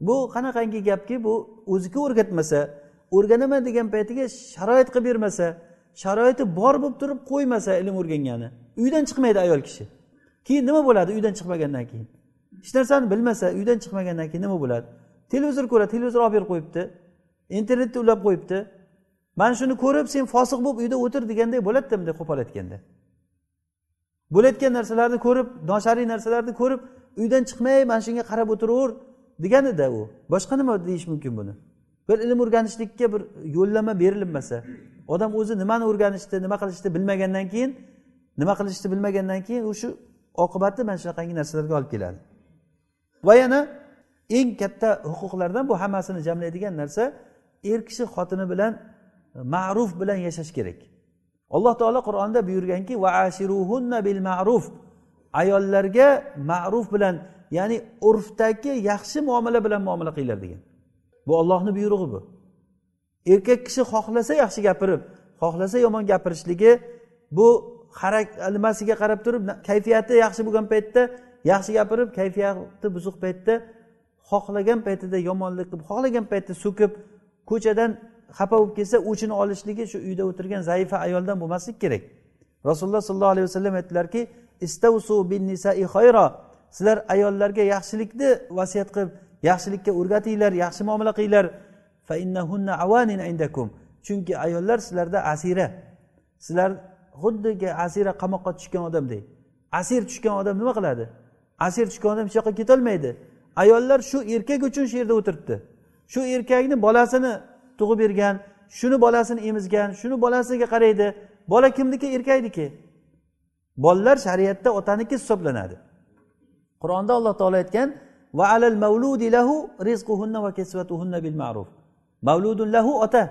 Bu qanaqangi gapki bu o'ziga o'rgatmasa o'rganaman degan paytiga sharoit qilib bermasa sharoiti bor bo'lib turib qo'ymasa ilm o'rgangani uydan chiqmaydi ayol kishi. Keyin nima bo'ladi uydan chiqmagandan keyin? Hech narsani bilmasa uydan chiqmagandan keyin nima bo'ladi? Televizor ko'radi televizor olib berib qo'yibdi internetni ulab qo'yibdi. Mana shuni ko'rib sen fosiq bo'lib uyda o'tir deganday bo'ladida bunday qo'pol aytganda. Bo'layotgan narsalarni ko'rib noshariy narsalarni ko'rib uydan chiqmay mana shunga qarab o'tiraver deganida u. Boshqa nima deyish mumkin buni? Bir ilm o'rganishlikka bir yo'llanma berilmasa odam o'zi nimani o'rganishni nima qilishni bilmagandan keyin nima qilishni bilmagandan keyin u shu oqibati mana shunaqangi narsalarga olib keladi. Va yana eng katta huquqlardan bu hammasini jamlaydigan narsa er kishi xotini bilan e, ma'ruf bilan yashash kerak. Alloh taolo qur'onda buyurganki bil ma'ruf. Ayollarga ma'ruf bilan ya'ni urfdagi yaxshi muomala bilan muomala qilinglar degan. Bu ollohni buyrug'i bu. Erkak kishi xohlasa yaxshi gapirib xohlasa yomon gapirishligi bu harak nimasiga qarab turib kayfiyati yaxshi bo'lgan paytda yaxshi gapirib kayfiyati buzuq paytda xohlagan paytida yomonlik qilib xohlagan paytda so'kib ko'chadan xafa bo'lib kelsa o'chini olishligi shu uyda o'tirgan zaifa ayoldan bo'lmasligi kerak. Rasululloh sollallohu alayhi vasallam aytdilarki sizlar ayollarga yaxshilikni vasiyat qilib yaxshilikka o'rgatinglar yaxshi muomala qilinglar. Chunki ayollar sizlarda asira. Sizlar xuddiki asira qamoqqa tushgan odamdek asir tushgan odam nima qiladi? Asir tushgan odam hech yoqqa ketolmaydi. Ayollar shu erkak uchun shu yerda o'tiribdi. Shu erkakni bolasini tug'ib bergan shuni bolasini emizgan shuni bolasiga qaraydi. Bola kimniki? Erkakniki bolalar shariatda otaniki hisoblanadi. Qur'onda alloh taolo aytgan va alal mavludi lahu rizquhunna va kisvatuhunna bil ma'ruf. Mavludun lahu ota.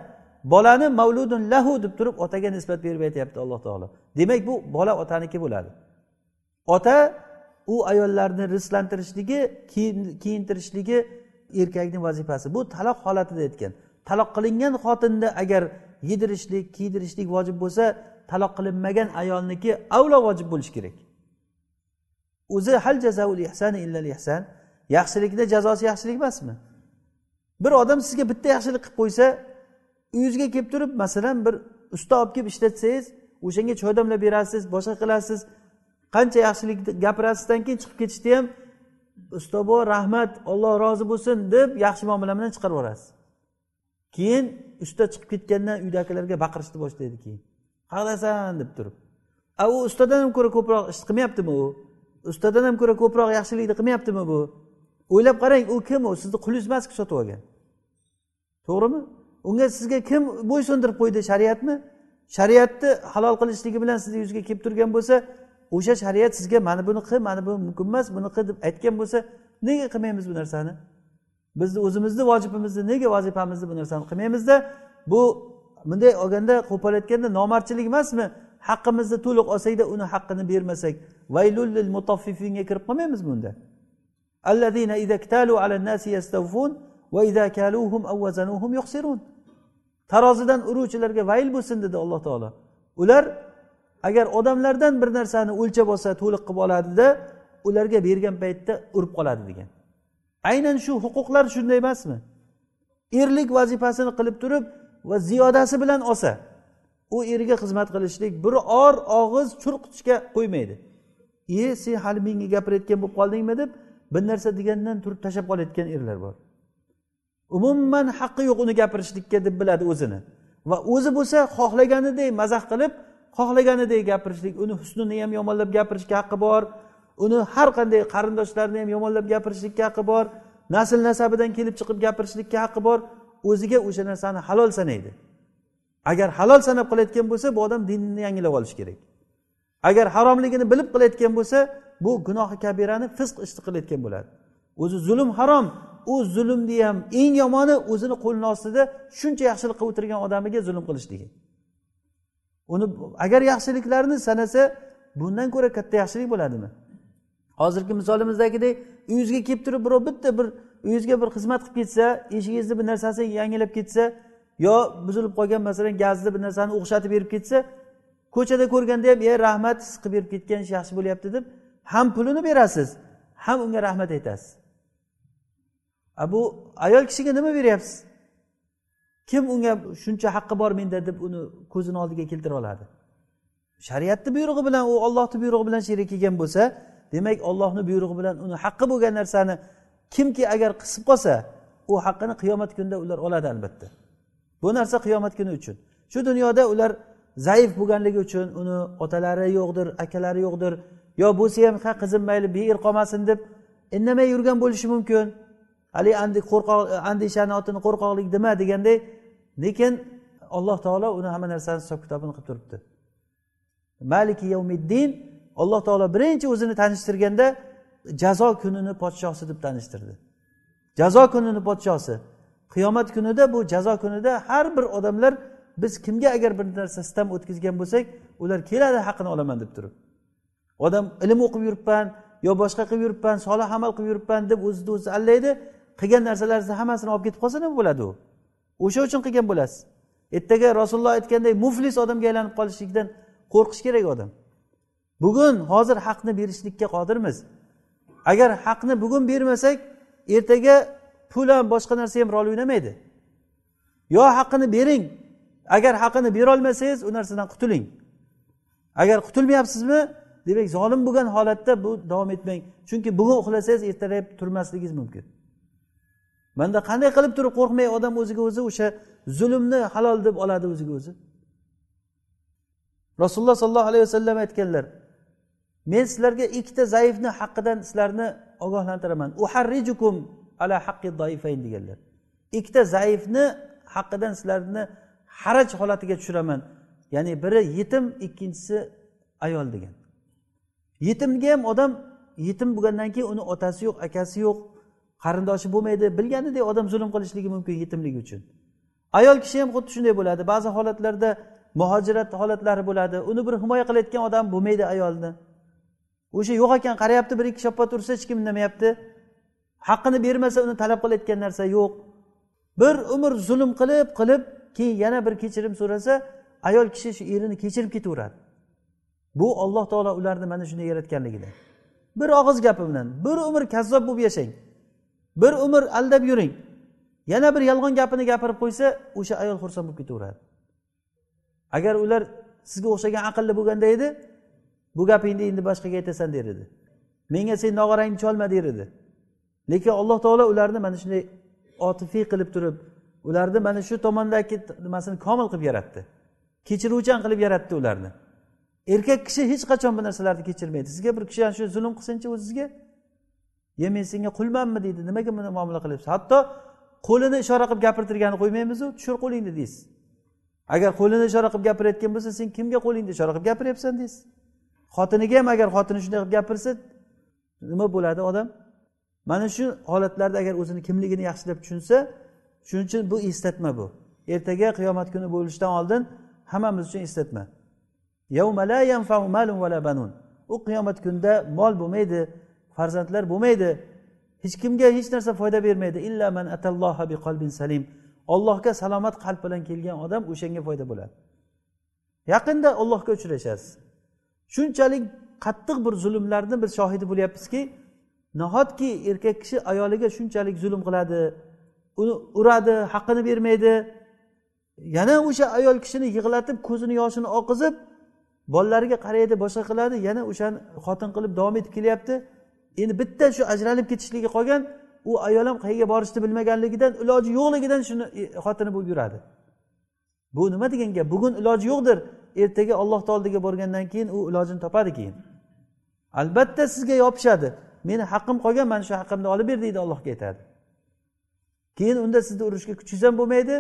Bolani mavludun lahu deb turib otaga nisbat berib aytyapti alloh taolo. Demak bu bola otaniki bo'ladi. Ota u ayollarni rizqlantirishligi kiyintirishligi erkakni vazifasi. Bu taloq holatida aytgan. Taloq qilingan xotinni agar yedirishlik kiydirishlik vojib bo'lsa taloq qilinmagan ayolniki avlo vojib bo'lishi kerak. O'zi hal jazaul ihsani illal ihsan yaxshilikni jazosi yaxshilik emasmi? Bir odam sizga bitta yaxshilik qilib qo'ysa uyingizga kelib turib masalan bir usta olib kelib ishlatsangiz o'shanga choy damlab berasiz boshqa qilasiz qancha yaxshilik gapirasizdan keyin chiqib ketishda ham usta bo rahmat olloh rozi bo'lsin deb yaxshi muomala bilan chiqarib yuborasiz. Keyin usta chiqib ketgandan uydagilarga baqirishni boshlaydi keyin. Qayerdasan deb turib. A u ustadan ham ko'ra ko'proq ish qilmayaptimi u? Ustadan ham ko'ra ko'proq yaxshilikni qilmayaptimi bu? O'ylab qarang u kim u? Sizni qulingiz emasku sotib olgan. To'g'rimi? Unga sizga kim bo'ysundirib qo'ydi shariatmi? Shariatni halol qilishligi bilan sizni yuzga kelib turgan bo'lsa o'sha shariat sizga mana buni qil mana bu mumkin emas buni qil deb aytgan bo'lsa nega qilmaymiz bu narsani? Bizni o'zimizni vojibimizni nega vazifamizni bu narsani qilmaymizda? Bu bunday olganda qo'pol aytganda nomardchilik emasmi? Haqqimizni to'liq olsakda uni haqqini bermasak vaylullil mutaffifinga kirib qolmaymizmi unda? Allazina idza iktalu ala nasi yastawfun va idza kaluhum aw wazanuhum yuxsirun. Tarozidan uruvchilarga vayl bo'lsin dedi alloh taolo. Ular agar odamlardan bir narsani o'lchab olsa to'liq qilib oladida ularga bergan paytda urib qoladi degan. Aynan shu huquqlar shunday emasmi? Erlik vazifasini qilib turib va ziyodasi bilan olsa u eriga xizmat qilishlik bir or og'iz churqitishga qo'ymaydi. E sen hali menga gapirayotgan bo'lib qoldingmi deb bir narsa degandan turib tashlab qolayotgan erlar bor. Umuman haqqi yo'q uni gapirishlikka deb biladi o'zini. Va o'zi bo'lsa xohlaganidek mazax qilib xohlaganidek gapirishlik uni husnini ham yomonlab gapirishga haqqi bor. Uni har qanday qarindoshlarini ham yomonlab gapirishlikka haqqi bor nasl nasabidan kelib chiqib gapirishlikka haqqi bor o'ziga o'sha narsani halol sanaydi. Agar halol sanab qilayotgan bo'lsa bu odam dinini yangilab olishi kerak. Agar haromligini bilib qilayotgan bo'lsa bu gunohi kabirani fisq ishni qilayotgan bo'ladi. O'zi zulm harom u zulmni ham eng yomoni o'zini qo'lini ostida shuncha yaxshilik qilib o'tirgan odamiga zulm qilishligi. Uni agar yaxshiliklarni sanasa bundan ko'ra katta yaxshilik bo'ladimi? Hozirgi misolimizdagidek uyingizga kelib turib birov bitta bir uyingizga bir xizmat qilib ketsa eshigingizni bir narsasi yangilab ketsa yo buzilib qolgan masalan gazni bir narsani o'xshatib berib ketsa ko'chada ko'rganda ham e rahmat siz qilib berib ketgan ish yaxshi bo'lyapti deb ham pulini berasiz ham unga rahmat aytasiz. A bu ayol kishiga nima beryapsiz? Kim unga shuncha haqqi bor menda deb uni ko'zini oldiga keltira oladi? Shariatni buyrug'i bilan u ollohni buyrug'i bilan sherik kelgan bo'lsa demak ollohni buyrug'i bilan uni haqqi bo'lgan narsani kimki agar qisib qolsa u haqqini qiyomat kunida ular oladi albatta. Bu narsa qiyomat kuni uchun. Shu dunyoda ular zaif bo'lganligi uchun uni otalari yo'qdir akalari yo'qdir yo bo'lsa ham ha qizim mayli beer qolmasin deb indamay yurgan bo'lishi mumkin. Haligi andi qo'rqoq andishani otini qo'rqoqlik dema deganday lekin alloh taolo uni hamma narsani hisob kitobini qilib turibdi. Maliki yavmiddin alloh taolo birinchi o'zini tanishtirganda jazo kunini podshosi deb tanishtirdi. Jazo kunini podshosi. Qiyomat kunida bu jazo kunida har bir odamlar biz kimga agar bir narsa sitam o'tkazgan bo'lsak ular keladi haqqini olaman deb turib. Odam ilm o'qib yuribman yo boshqa qilib yuribman solih amal qilib yuribman deb o'zini o'zi allaydi qilgan narsalarni hammasini olib ketib qolsa nima bo'ladi u? O'sha uchun qilgan bo'lasiz. Ertaga rasululloh aytganday muflis odamga aylanib qolishlikdan qo'rqish kerak odam. Bugun hozir haqni berishlikka qodirmiz. Agar haqni bugun bermasak ertaga pul ham boshqa narsa ham rol o'ynamaydi. Yo haqqini bering agar haqqini berolmasangiz u narsadan qutuling. Agar qutulmayapsizmi demak zolim bo'lgan holatda bu davom etmang. Chunki bugun uxlasangiz ertalab turmasligingiz mumkin. Manda qanday qilib turib qo'rqmay odam o'ziga o'zi o'sha zulmni halol deb oladi o'ziga o'zi? Rasululloh sollallohu alayhi vasallam aytganlar men sizlarga ikkita zaifni haqqidan sizlarni ogohlantiraman. Uharrijukum ala haqqi doifayn deganlar. Ikkita zaifni haqqidan sizlarni haraj holatiga tushiraman. Ya'ni biri yetim ikkinchisi ayol degan. Yetimga ham odam yetim bo'lgandan keyin uni otasi yo'q akasi yo'q qarindoshi bo'lmaydi bilganidek odam zulm qilishligi mumkin yetimligi uchun. Ayol kishi ham xuddi shunday bo'ladi. Ba'zi holatlarda muhojirat holatlari bo'ladi. Uni bir himoya qilayotgan odam bo'lmaydi ayolni. O'sha yo'q ekan qarayapti bir ikki shoppa tursa hech kim indamayapti. Haqqini bermasa uni talab qilayotgan narsa yo'q. Bir umr zulm qilib qilib keyin yana bir kechirim so'rasa ayol kishi shu erini kechirib ketaveradi. Bu olloh taolo ularni mana shunday yaratganligidan bir og'iz gapi bilan bir umr kazzob bo'lib yashang bir umr aldab yuring. Yana bir yolg'on gapini gapirib qo'ysa o'sha ayol xursand bo'lib ketaveradi. Agar ular sizga o'xshagan aqlli bo'lganda edi bu gapingni endi boshqaga aytasan der edi. Menga sen nog'orangni cholma der edi. Lekin alloh taolo ularni mana shunday otifiy qilib turib ularni mana shu tomondagi nimasini komil qilib yaratdi. Kechiruvchan qilib yaratdi ularni. Erkak kishi hech qachon bu narsalarni kechirmaydi. Sizga bir kishi shu zulm qilsinchi o'zizga. Ye men senga qulmanmi? deydi. Nimaga buni muomala qilyapsiz? Hatto qo'lini ishora qilib gapirtirganini qo'ymaymizu tushir qo'lingni deysiz. Agar qo'lini ishora qilib gapirayotgan bo'lsa sen kimga qo'lingni ishora qilib gapiryapsan deysiz. Xotiniga ham agar xotini shunday qilib gapirsa nima bo'ladi odam? Mana shu holatlarda agar o'zini kimligini yaxshilab tushunsa shuning uchun bu eslatma bu. Ertaga qiyomat kuni bo'lishidan oldin hammamiz uchun eslatma. U qiyomat kunida mol bo'lmaydi farzandlar bo'lmaydi. Hech kimga hech narsa foyda bermaydi. Illa man atalloha bi qalbin salim. Ollohga salomat qalb bilan kelgan odam o'shanga foyda bo'ladi. Yaqinda ollohga uchrashasiz. Shunchalik qattiq bir zulmlarni biz shohidi bo'lyapmizki nahotki erkak kishi ayoliga shunchalik zulm qiladi uni uradi haqqini bermaydi. Yana o'sha ayol kishini yig'latib ko'zini yoshini oqizib bolalariga qaraydi boshqa qiladi. Yana o'shani xotin qilib davom etib kelyapti. Endi bitta shu ajralib ketishligi qolgan u ayol ham qayerga borishni bilmaganligidan iloji yo'qligidan shuni e, xotini bo'lib yuradi. Bu nima degan gap bugun iloji yo'qdir. Ertaga ollohni oldiga borgandan keyin u ilojini topadi keyin. Albatta sizga yopishadi. Meni haqqim qolgan mana shu haqqimni olib ber deydi allohga aytadi. Keyin unda sizni urishga kuchingiz ham bo'lmaydi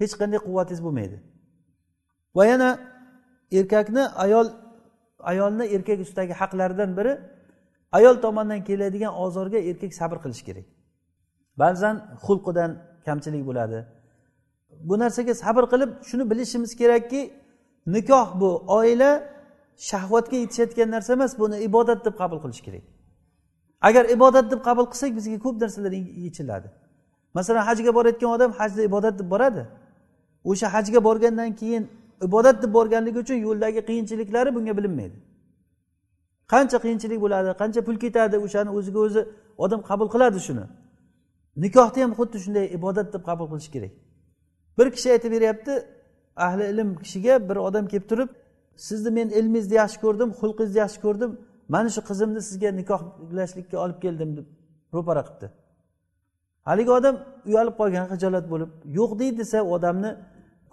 hech qanday quvvatingiz bo'lmaydi. Va yana erkakni ayol ayolni erkak ustidagi haqlaridan biri ayol tomonidan keladigan ozorga erkak sabr qilishi kerak. Ba'zan xulqidan kamchilik bo'ladi. Bu narsaga sabr qilib shuni bilishimiz kerakki nikoh bu oila shahvatga yetishayotgan narsa emas buni ibodat deb qabul qilish kerak. Agar ibodat deb qabul qilsak bizga ko'p narsalar yechiladi. Masalan hajga borayotgan odam hajda ibodat deb boradi. O'sha hajga borgandan keyin ibodat deb borganligi uchun yo'ldagi qiyinchiliklari bunga bilinmaydi. Qancha qiyinchilik bo'ladi qancha pul ketadi o'shani o'ziga o'zi odam qabul qiladi shuni. Nikohni ham xuddi shunday ibodat deb qabul qilish kerak. Bir kishi aytib beryapti ahli ilm kishiga bir odam kelib turib sizni men ilmingizni yaxshi ko'rdim xulqingizni yaxshi ko'rdim mana shu qizimni sizga nikohlashlikka olib keldim deb ro'para qilibdi. Haligi odam uyalib qolgan hijolat bo'lib yo'q deydi desa u odamni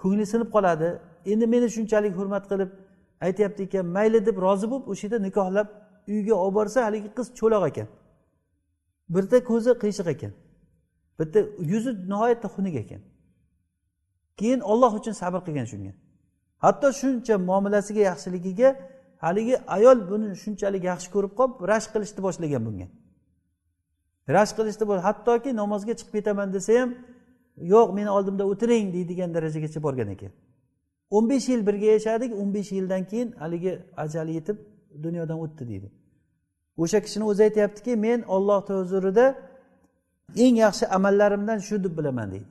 ko'ngli sinib qoladi. Endi meni shunchalik hurmat qilib aytyapti ekan mayli deb rozi bo'lib o'sha yerda nikohlab uyiga olib borsa haligi qiz cho'loq ekan. Birta ko'zi qiyshiq ekan. Bitta yuzi nihoyatda xunuk ekan. Keyin olloh uchun sabr qilgan shunga hatto shuncha muomalasiga yaxshiligiga haligi ayol buni shunchalik yaxshi ko'rib qolib rashk qilishni boshlagan bunga. Rashk qilishni hattoki namozga chiqib ketaman desa ham yo'q meni oldimda o'tiring deydigan darajagacha borgan ekan. O'n besh yil birga yashadik o'n besh yildan keyin haligi ajali yetib dunyodan o'tdi deydi. O'sha kishini o'zi aytyaptiki men ollohni huzurida eng yaxshi amallarimdan shu deb bilaman deydi.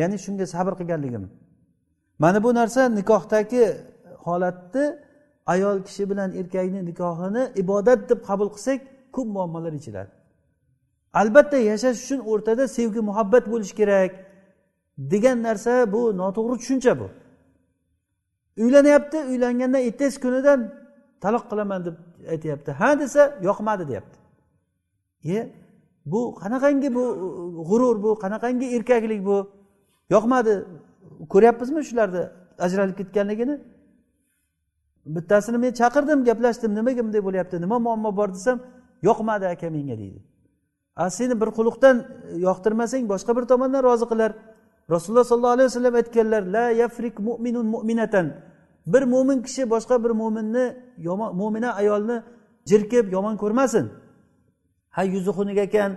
Ya'ni shunga sabr qilganligim. Mana bu narsa nikohdagi holatni ayol kishi bilan erkakni nikohini ibodat deb qabul qilsak ko'p muammolar yechiladi albatta yashash uchun o'rtada sevgi muhabbat bo'lishi kerak degan narsa bu noto'g'ri tushuncha bu. Uylanyapti uylangandan ertasi kunidan taloq qilaman deb aytyapti. Ha desa yoqmadi deyapti. E bu qanaqangi bu g'urur bu qanaqangi erkaklik bu? Yoqmadi. Ko'ryapmizmi shularni ajralib ketganligini? Bittasini men chaqirdim gaplashdim. Nimaga bunday bo'lyapti? Nima muammo bor desam yoqmadi aka menga deydi. A seni bir quluqdan e, yoqtirmasang boshqa bir tomondan rozi qilar. Rasululloh sollallohu alayhi vasallam aytganlar la yafrik mu'minun mu'minatan. Bir mo'min kishi boshqa bir mo'minni yomon mo'mina ayolni jirkib yomon ko'rmasin. Ha yuzi xunuk ekan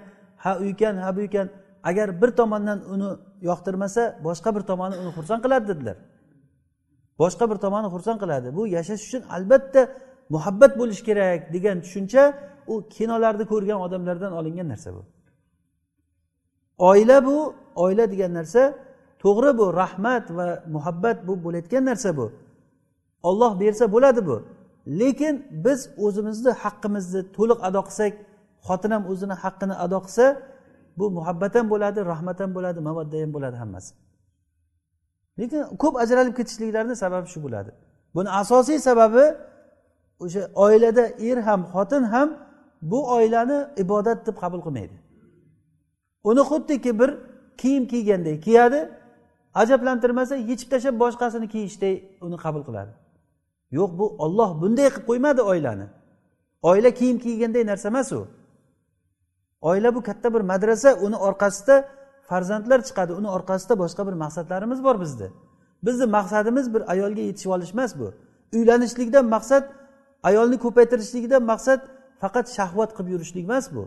ha u ekan ha bu ekan agar bir tomondan uni yoqtirmasa boshqa bir tomoni uni xursand qiladi dedilar. Boshqa bir tomoni xursand qiladi. Bu yashash uchun albatta muhabbat bo'lishi kerak degan tushuncha u kinolarda ko'rgan odamlardan olingan narsa bu. Oila bu oila degan narsa to'g'ri bu rahmat va muhabbat bu bo'layotgan narsa bu. Olloh bersa bo'ladi bu. Lekin biz o'zimizni haqqimizni to'liq ado qilsak xotin ham o'zini haqqini ado qilsa bu muhabbat ham bo'ladi rahmat ham bo'ladi mavodda ham bo'ladi hammasi. Lekin ko'p ajralib ketishliklarini sababi shu bo'ladi. Buni asosiy sababi o'sha oilada er ham xotin ham bu oilani ibodat deb qabul qilmaydi. Uni xuddiki bir kiyim kiyganday kiyadi ajablantirmasa yechib tashlab boshqasini kiyishday uni qabul qiladi. Yo'q bu olloh bunday qilib qo'ymadi oilani. Oila kiyim kiyganday narsa emas u. oila bu katta bir madrasa uni orqasida farzandlar chiqadi. Uni orqasida boshqa bir maqsadlarimiz bor bizni bizni maqsadimiz bir ayolga yetishib olish emas bu. Uylanishlikdan maqsad ayolni ko'paytirishlikdan maqsad faqat shahvat qilib yurishlik emas bu.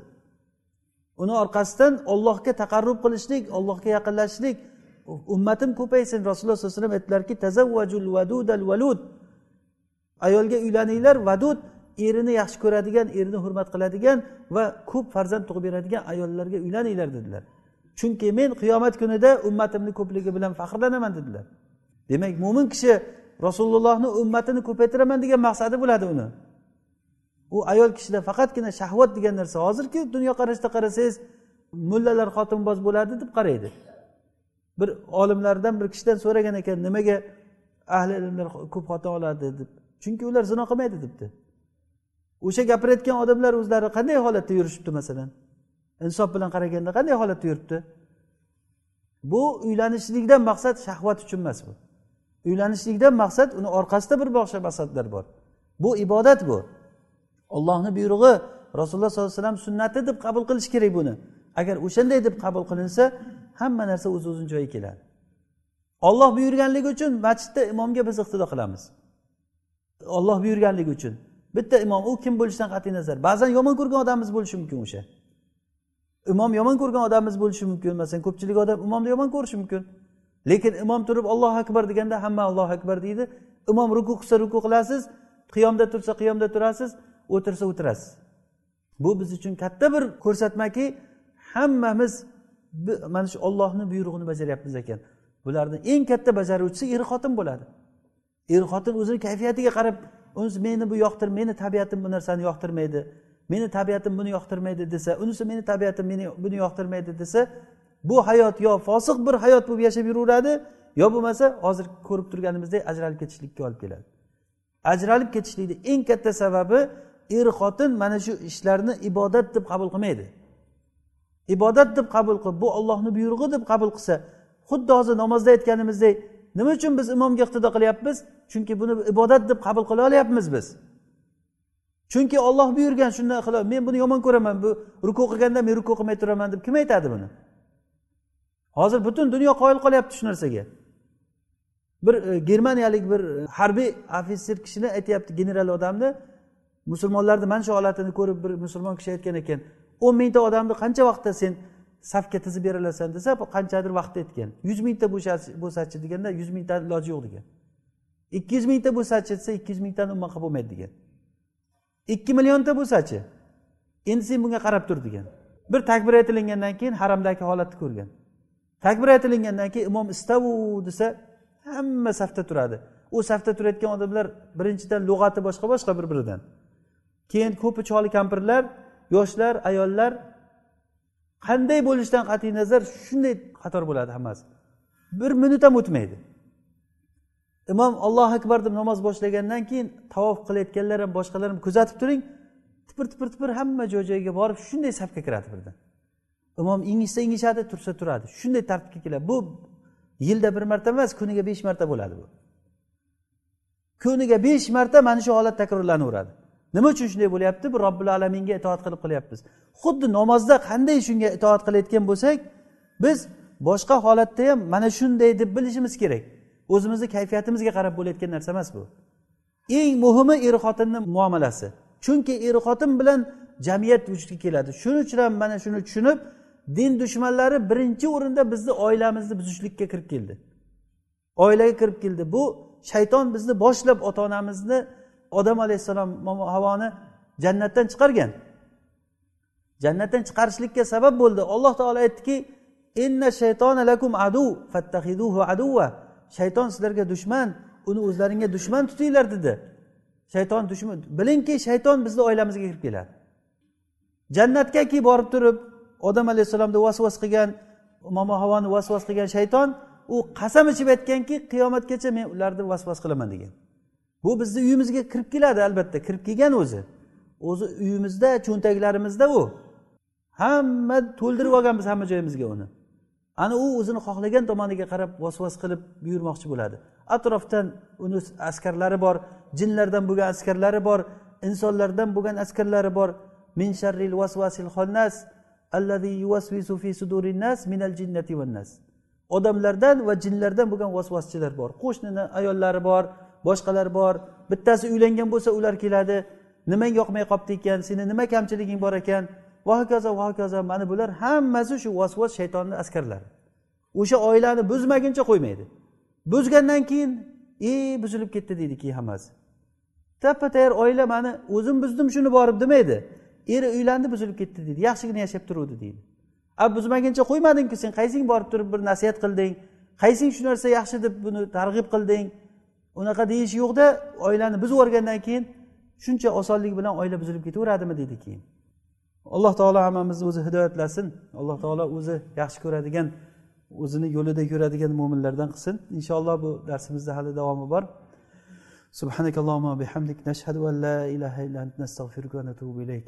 Uni orqasidan ollohga taqarrub qilishlik ollohga yaqinlashishlik. Ummatim ko'paysin. Rasululloh sallallohu alayhi vasallam aytdilarki tazavvajul vadudal valud ayolga uylaninglar vadud erini yaxshi ko'radigan erini hurmat qiladigan va ko'p farzand tug'ib beradigan ayollarga uylaninglar dedilar. Chunki men qiyomat kunida ummatimni ko'pligi bilan faxrlanaman dedilar. Demak mo'min kishi rasulullohni ummatini ko'paytiraman degan maqsadi bo'ladi uni. U ayol kishida faqatgina shahvat degan narsa hozirgi dunyoqarashda qarasangiz mullalar xotinboz bo'ladi deb qaraydi. Bir olimlardan bir kishidan so'ragan ekan nimaga ahli ilmlar ko'p xotin oladi deb. Chunki ular zino qilmaydi debdi. O'sha gapirayotgan odamlar o'zlari qanday holatda yurishibdi masalan? Insof bilan qaraganda qanday holatda yuribdi? Bu uylanishlikdan maqsad shahvat uchun emas bu. Uylanishlikdan maqsad uni orqasida bir boshqa maqsadlar bor. Bu ibodat bu. Ollohni buyrug'i rasululloh sollallohu alayhi vasallam sunnati deb qabul qilish kerak buni. Agar o'shanday deb qabul qilinsa hamma narsa o'z o'zini joyiga keladi. Olloh buyurganligi uchun masjidda imomga biz iqtido qilamiz. Olloh buyurganligi uchun. Bitta imom u kim bo'lishidan qat'iy nazar. Ba'zan yomon ko'rgan odamimiz bo'lishi mumkin o'sha. Imom yomon ko'rgan odamimiz bo'lishi mumkin. Masalan ko'pchilik odam imomni yomon ko'rishi mumkin. Lekin imom turib ollohu akbar deganda hamma allohu akbar deydi. Imom ruku qilsa ruku qilasiz qiyomda tursa qiyomda turasiz o'tirsa o'tirasiz. Bu biz uchun katta bir ko'rsatmaki hammamiz mana shu ollohni buyrug'ini bajaryapmiz ekan. Bularni eng katta bajaruvchisi er xotin bo'ladi. Er xotin o'zini kayfiyatiga qarab unisi meni bu yoqtir meni tabiatim bu narsani yoqtirmaydi. Meni tabiatim buni yoqtirmaydi desa unisi meni tabiatim meni buni yoqtirmaydi desa bu hayot yo fosiq bir hayot bo'lib yashab yuraveradi yo bo'lmasa hozir ko'rib turganimizdek ajralib ketishlikka olib keladi. Ajralib ketishlikni eng katta sababi er xotin mana shu ishlarni ibodat deb qabul qilmaydi. Ibodat deb qabul qilib bu ollohni buyrug'i deb qabul qilsa xuddi hozir namozda aytganimizdek nima uchun biz imomga iqtido qilyapmiz? Chunki buni ibodat deb qabul qila olyapmiz biz. Chunki olloh buyurgan shunday qilib men buni yomon ko'raman bu ruku qilganda men ruku qilmay turaman deb kim aytadi buni? Hozir butun dunyo qoyil qolyapti shu narsaga. Bir e, germaniyalik bir e, harbiy ofitser kishini aytyapti general odamni musulmonlarni mana shu holatini ko'rib bir musulmon kishi aytgan ekan o'n mingta odamni qancha vaqtda sen safga tizib berilasan desa qanchadir vaqt aytgan yuz mingta bo'lsachi deganda yuz mingtani iloji yo'q degan. Ikki yuz mingta bo'lsachi desa ikki yuz mingtani umuman qilib bo'lmaydi degan. Ikki millionta bo'lsachi endi sen bunga qarab tur degan. Bir takbir aytilingandan keyin haramdagi holatni ko'rgan. Takbir aytilingandan keyin imom istavu desa hamma safda turadi. U safda turayotgan odamlar birinchidan lug'ati boshqa boshqa bir biridan keyin ko'pi choli kampirlar yoshlar ayollar qanday bo'lishidan qat'iy nazar shunday qator bo'ladi hammasi. Bir minut ham o'tmaydi. Imom allohu akbar deb namoz boshlagandan keyin tavof qilayotganlar ham boshqalar ham kuzatib turing. Tipir tipir tipir hamma joy joyiga borib shunday safga kiradi birdan. Imom ingishsa ingishadi tursa turadi. Shunday tartibga keladi. Bu yilda bir marta emas kuniga besh marta bo'ladi bu. Kuniga besh marta mana shu holat takrorlanaveradi. Nima uchun shunday bo'lyapti? Bu robbil alaminga itoat qilib qilyapmiz. Xuddi namozda qanday shunga itoat qilayotgan bo'lsak biz boshqa holatda ham mana shunday deb bilishimiz kerak. O'zimizni kayfiyatimizga qarab bo'layotgan narsa emas bu. Eng muhimi er xotinni muomalasi. Chunki er xotin bilan jamiyat vujudga keladi. Shuning uchun ham mana shuni tushunib din dushmanlari birinchi o'rinda bizni oilamizni buzishlikka kirib keldi. Oilaga kirib keldi. Bu shayton bizni boshlab ota onamizni odam alayhissalom havoni jannatdan chiqargan. Jannatdan chiqarishlikka sabab bo'ldi. Alloh taolo aytdiki inna shaytona lakum adu fattahiduhu aduva shayton sizlarga dushman uni o'zlaringga dushman tutinglar dedi. Shayton dushman bilingki shayton bizni oilamizga kirib keladi. Jannatgaki borib turib odam alayhissalomni vasvas qilgan momo havoni vasvas qilgan shayton u qasam ichib aytganki qiyomatgacha men ularni vasvas qilaman degan. Bu bizni uyimizga kirib keladi albatta. Kirib kelgan o'zi. O'zi uyimizda cho'ntaklarimizda u. Hamma to'ldirib olganmiz hamma joyimizga uni. Ana u o'zini xohlagan tomoniga qarab vasvas qilib buyurmoqchi bo'ladi. Atrofdan uni askarlari bor jinlardan bo'lgan askarlari bor insonlardan bo'lgan askarlari bor. Min sharril vasvasil xonnas allazi yuvasvisu fi sudurin nas minal jinnati van nas. Odamlardan va jinlardan bo'lgan vasvaschilar bor. Qo'shnini ayollari bor boshqalar bor. Bittasi uylangan bo'lsa ular keladi. Nimang yoqmay qolibdi ekan? Seni nima kamchiliging bor ekan? Va hokazo va hokazo. Mana bular hammasi shu vasvas shaytonni askarlari. O'sha oilani buzmaguncha qo'ymaydi. Buzgandan keyin e buzilib ketdi deydi keyin hammasi. Tappa tayyor oila mani o'zim buzdim shuni borib demaydi. Eri uylandi buzilib ketdi deydi. Yaxshigina yashab turuvdi deydi. A buzmaguncha qo'ymadingku sen qaysing borib turib bir nasihat qilding? Qaysing shu narsa yaxshi deb buni targ'ib qilding? unaqa deyish yo'qda oilani buzib yuborgandan keyin shuncha osonlik bilan oila buzilib ketaveradimi deydi keyin alloh taolo hammamizni o'zi hidoyatlasin alloh taolo o'zi yaxshi ko'radigan o'zini yo'lida yuradigan mo'minlardan qilsin inshaalloh bu darsimizda hali davomi bor سبحانك اللهم وبحمدك نشهد أن لا إله إلا أنت نستغفرك ونتوب إليك